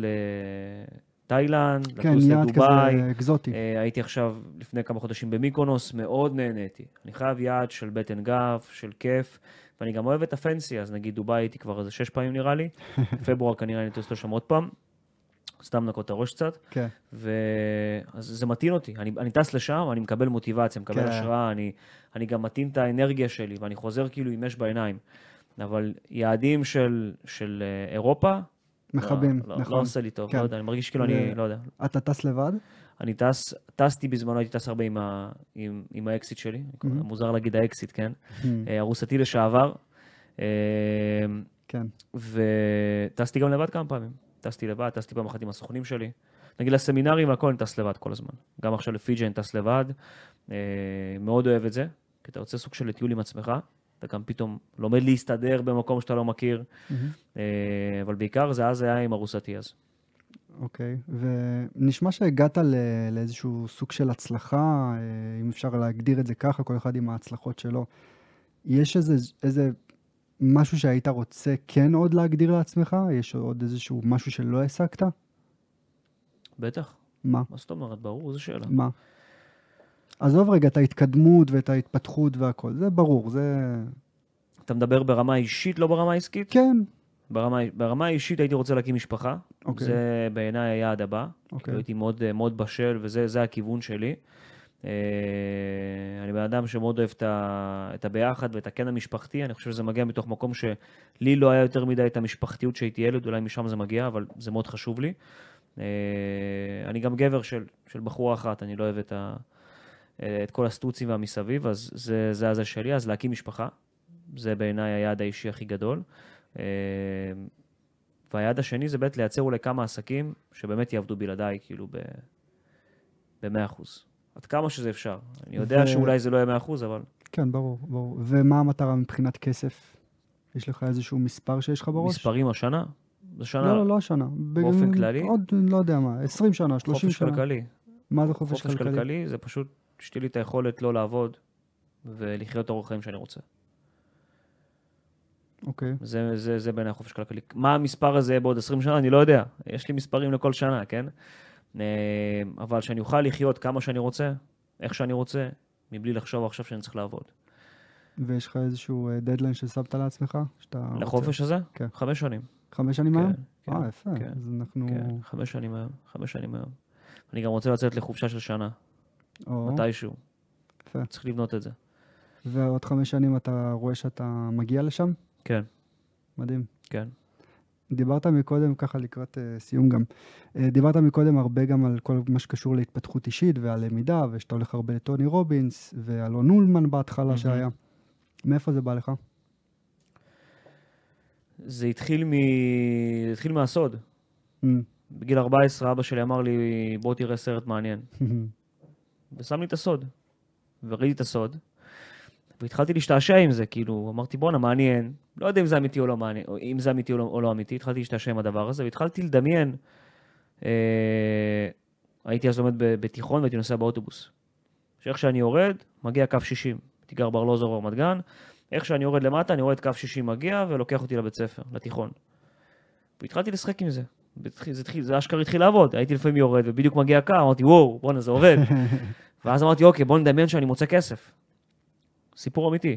Speaker 2: לתאילנד,
Speaker 1: כן,
Speaker 2: לטוס
Speaker 1: יעד
Speaker 2: לדובאי.
Speaker 1: כזה אקזוטי.
Speaker 2: אה, הייתי עכשיו לפני כמה חודשים במיקונוס, מאוד נהניתי. אני חייב יעד של בטן גב, של כיף, ואני גם אוהב את הפנסי, אז נגיד דובאי הייתי כבר איזה שש פעמים נראה לי, [LAUGHS] פברואר כנראה אני טוס לשם עוד פעם, סתם לנקות את הראש קצת,
Speaker 1: כן,
Speaker 2: ואז זה מטעין אותי. אני, אני טס לשם, אני מקבל מוטיבציה, מקבל
Speaker 1: כן.
Speaker 2: השראה, אני, אני גם מטעין את האנרגיה שלי, ואני חוזר כאילו עם אש בעיניים. אבל יעדים של, של אה, אירופה,
Speaker 1: מכבים,
Speaker 2: לא, לא,
Speaker 1: נכון.
Speaker 2: לא עושה לי טוב,
Speaker 1: כן.
Speaker 2: לא יודע, אני מרגיש כאילו
Speaker 1: ו-
Speaker 2: אני, לא יודע,
Speaker 1: אתה טס לבד?
Speaker 2: אני טס, טסתי בזמנו, הייתי טס הרבה עם, ה, עם, עם האקסית שלי,
Speaker 1: מהמם.
Speaker 2: מוזר להגיד האקסית, כן?
Speaker 1: Hmm,
Speaker 2: אה, ארוסתי לשעבר, אה,
Speaker 1: כן.
Speaker 2: וטסתי גם לבד כמה פעמים. טסתי לבד, טסתי פעם אחת עם הסוכנים שלי. נגיד לסמינרים והכל אני טס לבד כל הזמן. גם עכשיו לפיג'י אני טס לבד. אה, מאוד אוהב את זה, כי אתה יוצא סוג של טיול עם עצמך. אתה גם פתאום לומד להסתדר במקום שאתה לא מכיר. אה, אבל בעיקר זה אז היה עם ארוסתי אז.
Speaker 1: אוקיי, ונשמע שהגעת ל- לאיזשהו סוג של הצלחה, אה, אם אפשר להגדיר את זה ככה, כל אחד עם ההצלחות שלו. יש איזה, איזה משהו שהיית רוצה כן עוד להגדיר לעצמך? יש עוד איזשהו משהו שלא השגת?
Speaker 2: בטח,
Speaker 1: מה?
Speaker 2: מה זאת אומרת? ברור, זו שאלה.
Speaker 1: מה? עזוב רגע את ההתקדמות ואת ההתפתחות והכל, זה ברור, זה...
Speaker 2: אתה מדבר ברמה אישית, לא ברמה עסקית?
Speaker 1: כן,
Speaker 2: ברמה, ברמה האישית הייתי רוצה להקים משפחה.
Speaker 1: אוקיי.
Speaker 2: זה בעיניי היעד הבא.
Speaker 1: אוקיי.
Speaker 2: כאילו הייתי מאוד, מאוד בשל, וזה זה הכיוון שלי. אה, אני בן אדם שמאוד אוהב את, ה, את הביחד ואת הקן המשפחתי. אני חושב שזה מגיע מתוך מקום שלי לא היה יותר מדי את המשפחתיות כשהייתי ילד, אולי משם זה מגיע, אבל זה מאוד חשוב לי. אה, אני גם גבר של, של בחורה אחת, אני לא אוהב את, ה, את כל הסטוצים והמסביב, אז זה, זה הזה שלי. אז להקים משפחה, זה בעיניי היעד האישי הכי גדול. אה, והיעד השני זה באמת לייצר אולי כמה עסקים שבאמת יעבדו בלעדיי, כאילו ב... ב-100%. עד כמה שזה אפשר. אני יודע
Speaker 1: ו-
Speaker 2: שאולי זה לא יהיה 100%, אבל
Speaker 1: כן, ברור, ברור. ומה המטרה מבחינת כסף? יש לך איזשהו מספר שיש לך בראש?
Speaker 2: מספרים השנה, זו שנה
Speaker 1: לא, לא, לא השנה.
Speaker 2: באופן
Speaker 1: ב-
Speaker 2: כללי?
Speaker 1: עוד, לא יודע מה, 20 שנה, 30
Speaker 2: חופש
Speaker 1: שנה.
Speaker 2: כלכלי.
Speaker 1: מה זה חופש
Speaker 2: חופש
Speaker 1: כלכלי?
Speaker 2: כלכלי זה פשוט שתהיה לי את היכולת לא לעבוד ולחיות את אורח חיים שאני רוצה.
Speaker 1: אוקיי.
Speaker 2: זה, זה, זה בעיניי חופש כלכלי. מה המספר הזה בעוד 20 שנה? אני לא יודע. יש לי מספרים לכל שנה, כן? אה, אבל שאני אוכל לחיות כמה שאני רוצה, איך שאני רוצה, מבלי לחשוב עכשיו שאני צריך לעבוד.
Speaker 1: ויש לך איזשהו דדליין ששמת לעצמך? שאתה רוצה-
Speaker 2: לחופש הזה?
Speaker 1: כן.
Speaker 2: חמש שנים.
Speaker 1: חמש שנים
Speaker 2: כן,
Speaker 1: היום?
Speaker 2: כן,
Speaker 1: אה, יפה.
Speaker 2: כן,
Speaker 1: אז אנחנו...
Speaker 2: כן, חמש שנים היום. חמש שנים היום. אני גם רוצה לצאת לחופשה של שנה,
Speaker 1: או,
Speaker 2: מתישהו.
Speaker 1: יפה.
Speaker 2: צריך לבנות את זה.
Speaker 1: ועוד חמש שנים אתה רואה שאתה מגיע לשם?
Speaker 2: כן,
Speaker 1: מדהים.
Speaker 2: כן.
Speaker 1: דיברת מקודם, ככה לקראת uh, סיום גם, uh, דיברת מקודם הרבה גם על כל מה שקשור להתפתחות אישית ועל למידה, ושאתה הולך הרבה לטוני רובינס, ואלון אולמן בהתחלה
Speaker 2: מהמם.
Speaker 1: שהיה. מאיפה זה בא לך?
Speaker 2: זה התחיל, מ... זה התחיל מהסוד.
Speaker 1: Mm.
Speaker 2: בגיל 14 אבא שלי אמר לי, בוא תראה סרט מעניין. ושם לי את הסוד. וראיתי את הסוד, והתחלתי להשתעשע עם זה, כאילו, אמרתי, בואנה, מעניין. לא יודע אם זה אמיתי או לא מעניין, או אם זה אמיתי או לא, או לא אמיתי, התחלתי להשתעשע עם הדבר הזה, והתחלתי לדמיין. אה, הייתי אז לומד בתיכון והייתי נוסע באוטובוס. שאיך שאני יורד, מגיע קו 60. הייתי גר בארלוזור ברמת גן, איך שאני יורד למטה, אני רואה את קו 60 מגיע ולוקח אותי לבית ספר, לתיכון. והתחלתי לשחק עם זה. זה, אשכרה התחיל לעבוד, הייתי לפעמים יורד ובדיוק מגיע הקו, אמרתי, וואו, בואנה, זה עובד. [LAUGHS] ואז אמרתי, אוקיי, בוא נדמיין שאני מוצא כסף. סיפור אמיתי.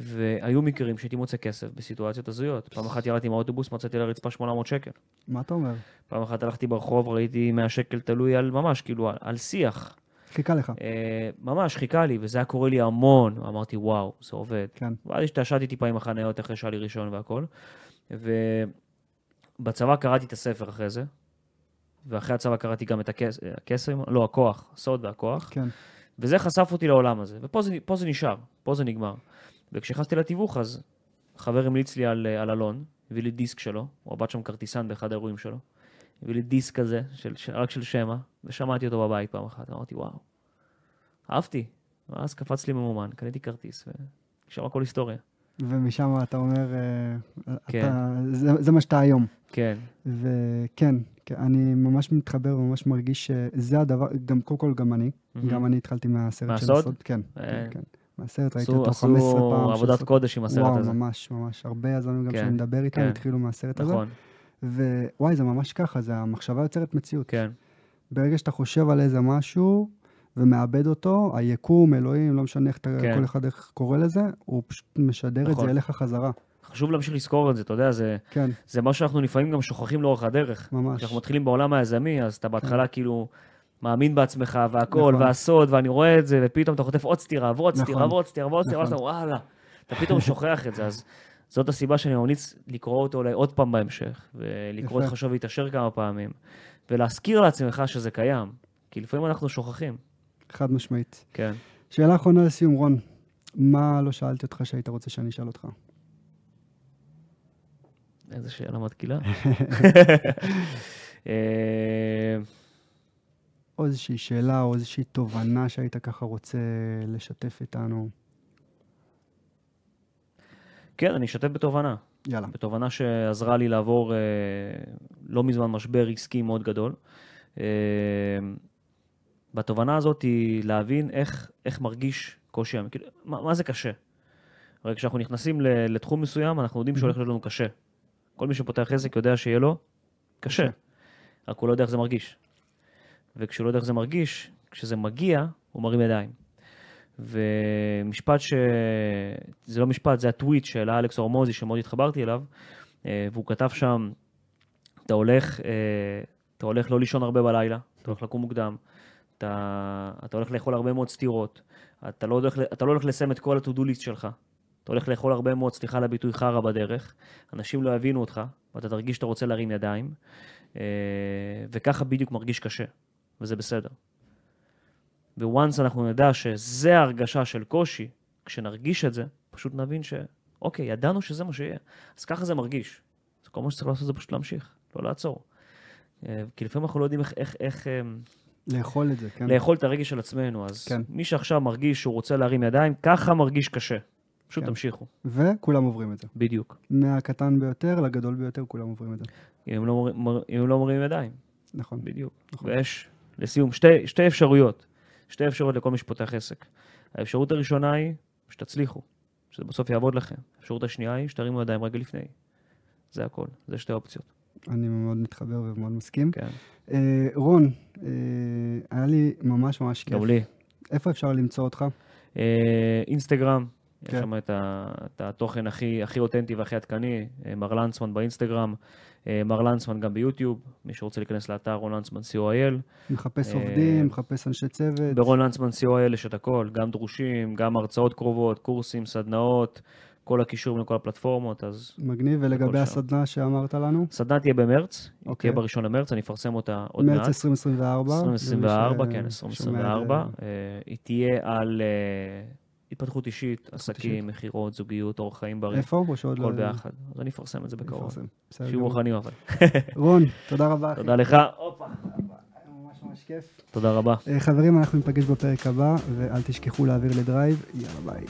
Speaker 2: והיו מקרים שהייתי מוצא כסף בסיטואציות הזויות. פעם אחת ירדתי מהאוטובוס, מצאתי על הרצפה 800 שקל.
Speaker 1: מה אתה אומר?
Speaker 2: פעם אחת הלכתי ברחוב, ראיתי 100 שקל תלוי על ממש, כאילו, על, על שיח.
Speaker 1: חיכה לך.
Speaker 2: אה, ממש חיכה לי, וזה היה קורה לי המון. אמרתי, וואו, זה עובד.
Speaker 1: כן.
Speaker 2: ואז השתעשעתי טיפה עם החניות אחרי שהיה לי ראשון והכל. ו... בצבא קראתי את הספר אחרי זה, ואחרי הצבא קראתי גם את הקסם, לא, הכוח, הסוד והכוח,
Speaker 1: כן.
Speaker 2: וזה חשף אותי לעולם הזה, ופה זה, פה זה נשאר, פה זה נגמר. וכשנכנסתי לתיווך, אז חבר המליץ לי על, אה, על אלון, הביא לי דיסק שלו, הוא עבד שם כרטיסן באחד האירועים שלו, הביא לי דיסק כזה, של, של, רק של שמע, ושמעתי אותו בבית פעם אחת, אמרתי, וואו, אהבתי. ואז קפץ לי ממומן, קניתי כרטיס, ושם הכל היסטוריה.
Speaker 1: ומשם אתה אומר, אה,
Speaker 2: כן.
Speaker 1: אתה, זה, זה מה שאתה היום.
Speaker 2: כן,
Speaker 1: וכן, כן, אני ממש מתחבר וממש מרגיש שזה הדבר, גם קודם כל גם אני,
Speaker 2: מהמם.
Speaker 1: גם אני התחלתי מהסרט של
Speaker 2: מהסוד?
Speaker 1: הסוד. כן,
Speaker 2: אה.
Speaker 1: כן, כן. מהסרט ראיתי אותו 15 פעם.
Speaker 2: עשו
Speaker 1: 16
Speaker 2: עבודת קודש עם הסרט
Speaker 1: וואו,
Speaker 2: הזה.
Speaker 1: ממש, ממש. הרבה יזמים גם
Speaker 2: כן,
Speaker 1: שאני מדבר איתם
Speaker 2: כן.
Speaker 1: התחילו מהסרט הזה.
Speaker 2: נכון,
Speaker 1: ווואי, זה ממש ככה, זה המחשבה יוצרת מציאות.
Speaker 2: כן,
Speaker 1: ברגע שאתה חושב על איזה משהו ומאבד אותו, היקום, אלוהים, לא משנה איך אתה,
Speaker 2: כן.
Speaker 1: כל אחד איך קורא לזה, הוא פשוט משדר את
Speaker 2: נכון.
Speaker 1: זה אליך חזרה.
Speaker 2: חשוב להמשיך לזכור את זה, אתה יודע, זה,
Speaker 1: כן,
Speaker 2: זה מה שאנחנו לפעמים גם שוכחים לאורך הדרך.
Speaker 1: ממש.
Speaker 2: כשאנחנו מתחילים בעולם היזמי, אז אתה בהתחלה כאילו מאמין בעצמך והכל,
Speaker 1: נכון.
Speaker 2: והסוד, ואני רואה את זה, ופתאום אתה חוטף עוד סטירה, ועוד
Speaker 1: נכון.
Speaker 2: סטירה, ועוד סטירה, ועוד סטירה, ואז
Speaker 1: נכון.
Speaker 2: אתה וואלה, אתה פתאום שוכח את זה, אז זאת הסיבה שאני ממליץ לקרוא אותו אולי עוד פעם בהמשך, ולקרוא את. חשוב להתעשר כמה פעמים, ולהזכיר לעצמך שזה קיים, כי לפעמים אנחנו שוכחים,
Speaker 1: חד משמעית.
Speaker 2: כן.
Speaker 1: שאלה אחרונה לסיום, רון. מה לא שאלתי אותך שהיית רוצה שאני אשאל אותך?
Speaker 2: איזה שאלה מתקילה. [LAUGHS] אה,
Speaker 1: או איזושהי שאלה או איזושהי תובנה שהיית ככה רוצה לשתף איתנו.
Speaker 2: כן, אני אשתף בתובנה.
Speaker 1: יאללה.
Speaker 2: בתובנה שעזרה לי לעבור אה, לא מזמן משבר עסקי מאוד גדול. אה, בתובנה הזאת היא להבין איך, איך מרגיש קושי, כאילו, מה, מה זה קשה. הרי כשאנחנו נכנסים ל- לתחום מסוים, אנחנו יודעים שהולך להיות לנו קשה. כל מי שפותח עסק יודע שיהיה לו קשה, רק הוא לא יודע איך זה מרגיש. וכשהוא לא יודע איך זה מרגיש, כשזה מגיע, הוא מרים ידיים. ומשפט ש... זה לא משפט, זה הטוויט של אלכס אורמוזי, שמאוד התחברתי אליו, אה, והוא כתב שם, אתה הולך, אה, אתה הולך לא לישון הרבה בלילה, אתה הולך לקום מוקדם, אתה, אתה הולך לאכול הרבה מאוד סטירות, אתה לא הולך, אתה לא הולך לסיים את כל ה-to-do list שלך, אתה הולך לאכול הרבה מאוד, סליחה על הביטוי, חרא בדרך, אנשים לא יבינו אותך, ואתה תרגיש שאתה רוצה להרים ידיים, אה, וככה בדיוק מרגיש קשה, וזה בסדר. וואנס אנחנו נדע שזה ההרגשה של קושי, כשנרגיש את זה, פשוט נבין ש... אוקיי, ידענו שזה מה שיהיה. אז ככה זה מרגיש. אז כל מה שצריך לעשות זה פשוט להמשיך, לא לעצור. אה, כי לפעמים אנחנו לא יודעים איך, איך, איך אה,
Speaker 1: לאכול את זה, כן?
Speaker 2: לאכול את הרגש של עצמנו. אז
Speaker 1: כן.
Speaker 2: מי שעכשיו מרגיש שהוא רוצה להרים ידיים, ככה מרגיש קשה. פשוט
Speaker 1: כן.
Speaker 2: תמשיכו,
Speaker 1: וכולם עוברים את זה.
Speaker 2: בדיוק.
Speaker 1: מהקטן ביותר לגדול ביותר, כולם עוברים את זה.
Speaker 2: אם לא, אם הם לא ידיים,
Speaker 1: נכון.
Speaker 2: בדיוק.
Speaker 1: נכון.
Speaker 2: ויש, לסיום, שתי, שתי אפשרויות. שתי אפשרויות לכל מי שפותח עסק. האפשרות הראשונה היא שתצליחו, שזה בסוף יעבוד לכם. האפשרות השנייה היא שתרימו ידיים רגע לפני. זה הכל, זה שתי אופציות.
Speaker 1: אני מאוד מתחבר ומאוד מסכים.
Speaker 2: כן,
Speaker 1: אה, רון, אה, היה לי ממש ממש כיף.
Speaker 2: גם לי.
Speaker 1: איפה אפשר למצוא אותך?
Speaker 2: אה, אינסטגרם, יש
Speaker 1: כן.
Speaker 2: שם את, ה, את התוכן הכי, הכי אותנטי והכי עדכני, אה, מר לנצמן באינסטגרם, אה, מר לנצמן גם ביוטיוב, מי שרוצה להיכנס לאתר רון לנצמן co.il.
Speaker 1: מחפש
Speaker 2: אה,
Speaker 1: עובדים, מחפש אנשי צוות.
Speaker 2: ברון לנצמן co.il יש את הכל, גם דרושים, גם הרצאות קרובות, קורסים, סדנאות, כל הקישורים לכל הפלטפורמות, אז
Speaker 1: מגניב, ולגבי. הסדנה שאמרת לנו?
Speaker 2: סדנה תהיה במרץ,
Speaker 1: אוקיי.
Speaker 2: תהיה בראשון למרץ, אני אפרסם אותה עוד מעט.
Speaker 1: מרץ 2024.
Speaker 2: 2024,
Speaker 1: למי
Speaker 2: כן,
Speaker 1: ששומע
Speaker 2: 2024.
Speaker 1: את זה.
Speaker 2: אה, היא תהיה על התפתחות אישית. עסקים, מכירות, זוגיות, אורח חיים בריא,
Speaker 1: איפה? או שעוד
Speaker 2: הכל
Speaker 1: לא...
Speaker 2: ביחד. אז אני אפרסם את זה בקרוב. שיהיו. מוכנים אבל. [LAUGHS]
Speaker 1: רון, תודה רבה. אחי.
Speaker 2: תודה לך. הופה.
Speaker 1: ממש ממש כיף.
Speaker 2: תודה רבה.
Speaker 1: אה, חברים, אנחנו ניפגש בפרק הבא, ואל תשכחו להעביר לדרייב. יאללה ביי.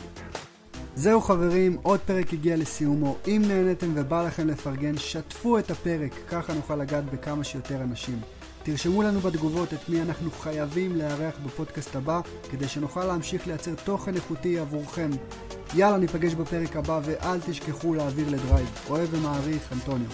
Speaker 1: זהו חברים, עוד פרק הגיע לסיומו. אם נהניתם ובא לכם לפרגן, שתפו את הפרק, ככה נוכל לגעת בכמה שיותר אנשים. תרשמו לנו בתגובות את מי אנחנו חייבים לארח בפודקאסט הבא, כדי שנוכל להמשיך לייצר תוכן איכותי עבורכם. יאללה, ניפגש בפרק הבא, ואל תשכחו להעביר לדרייב. אוהב ומעריך, אנטוניו.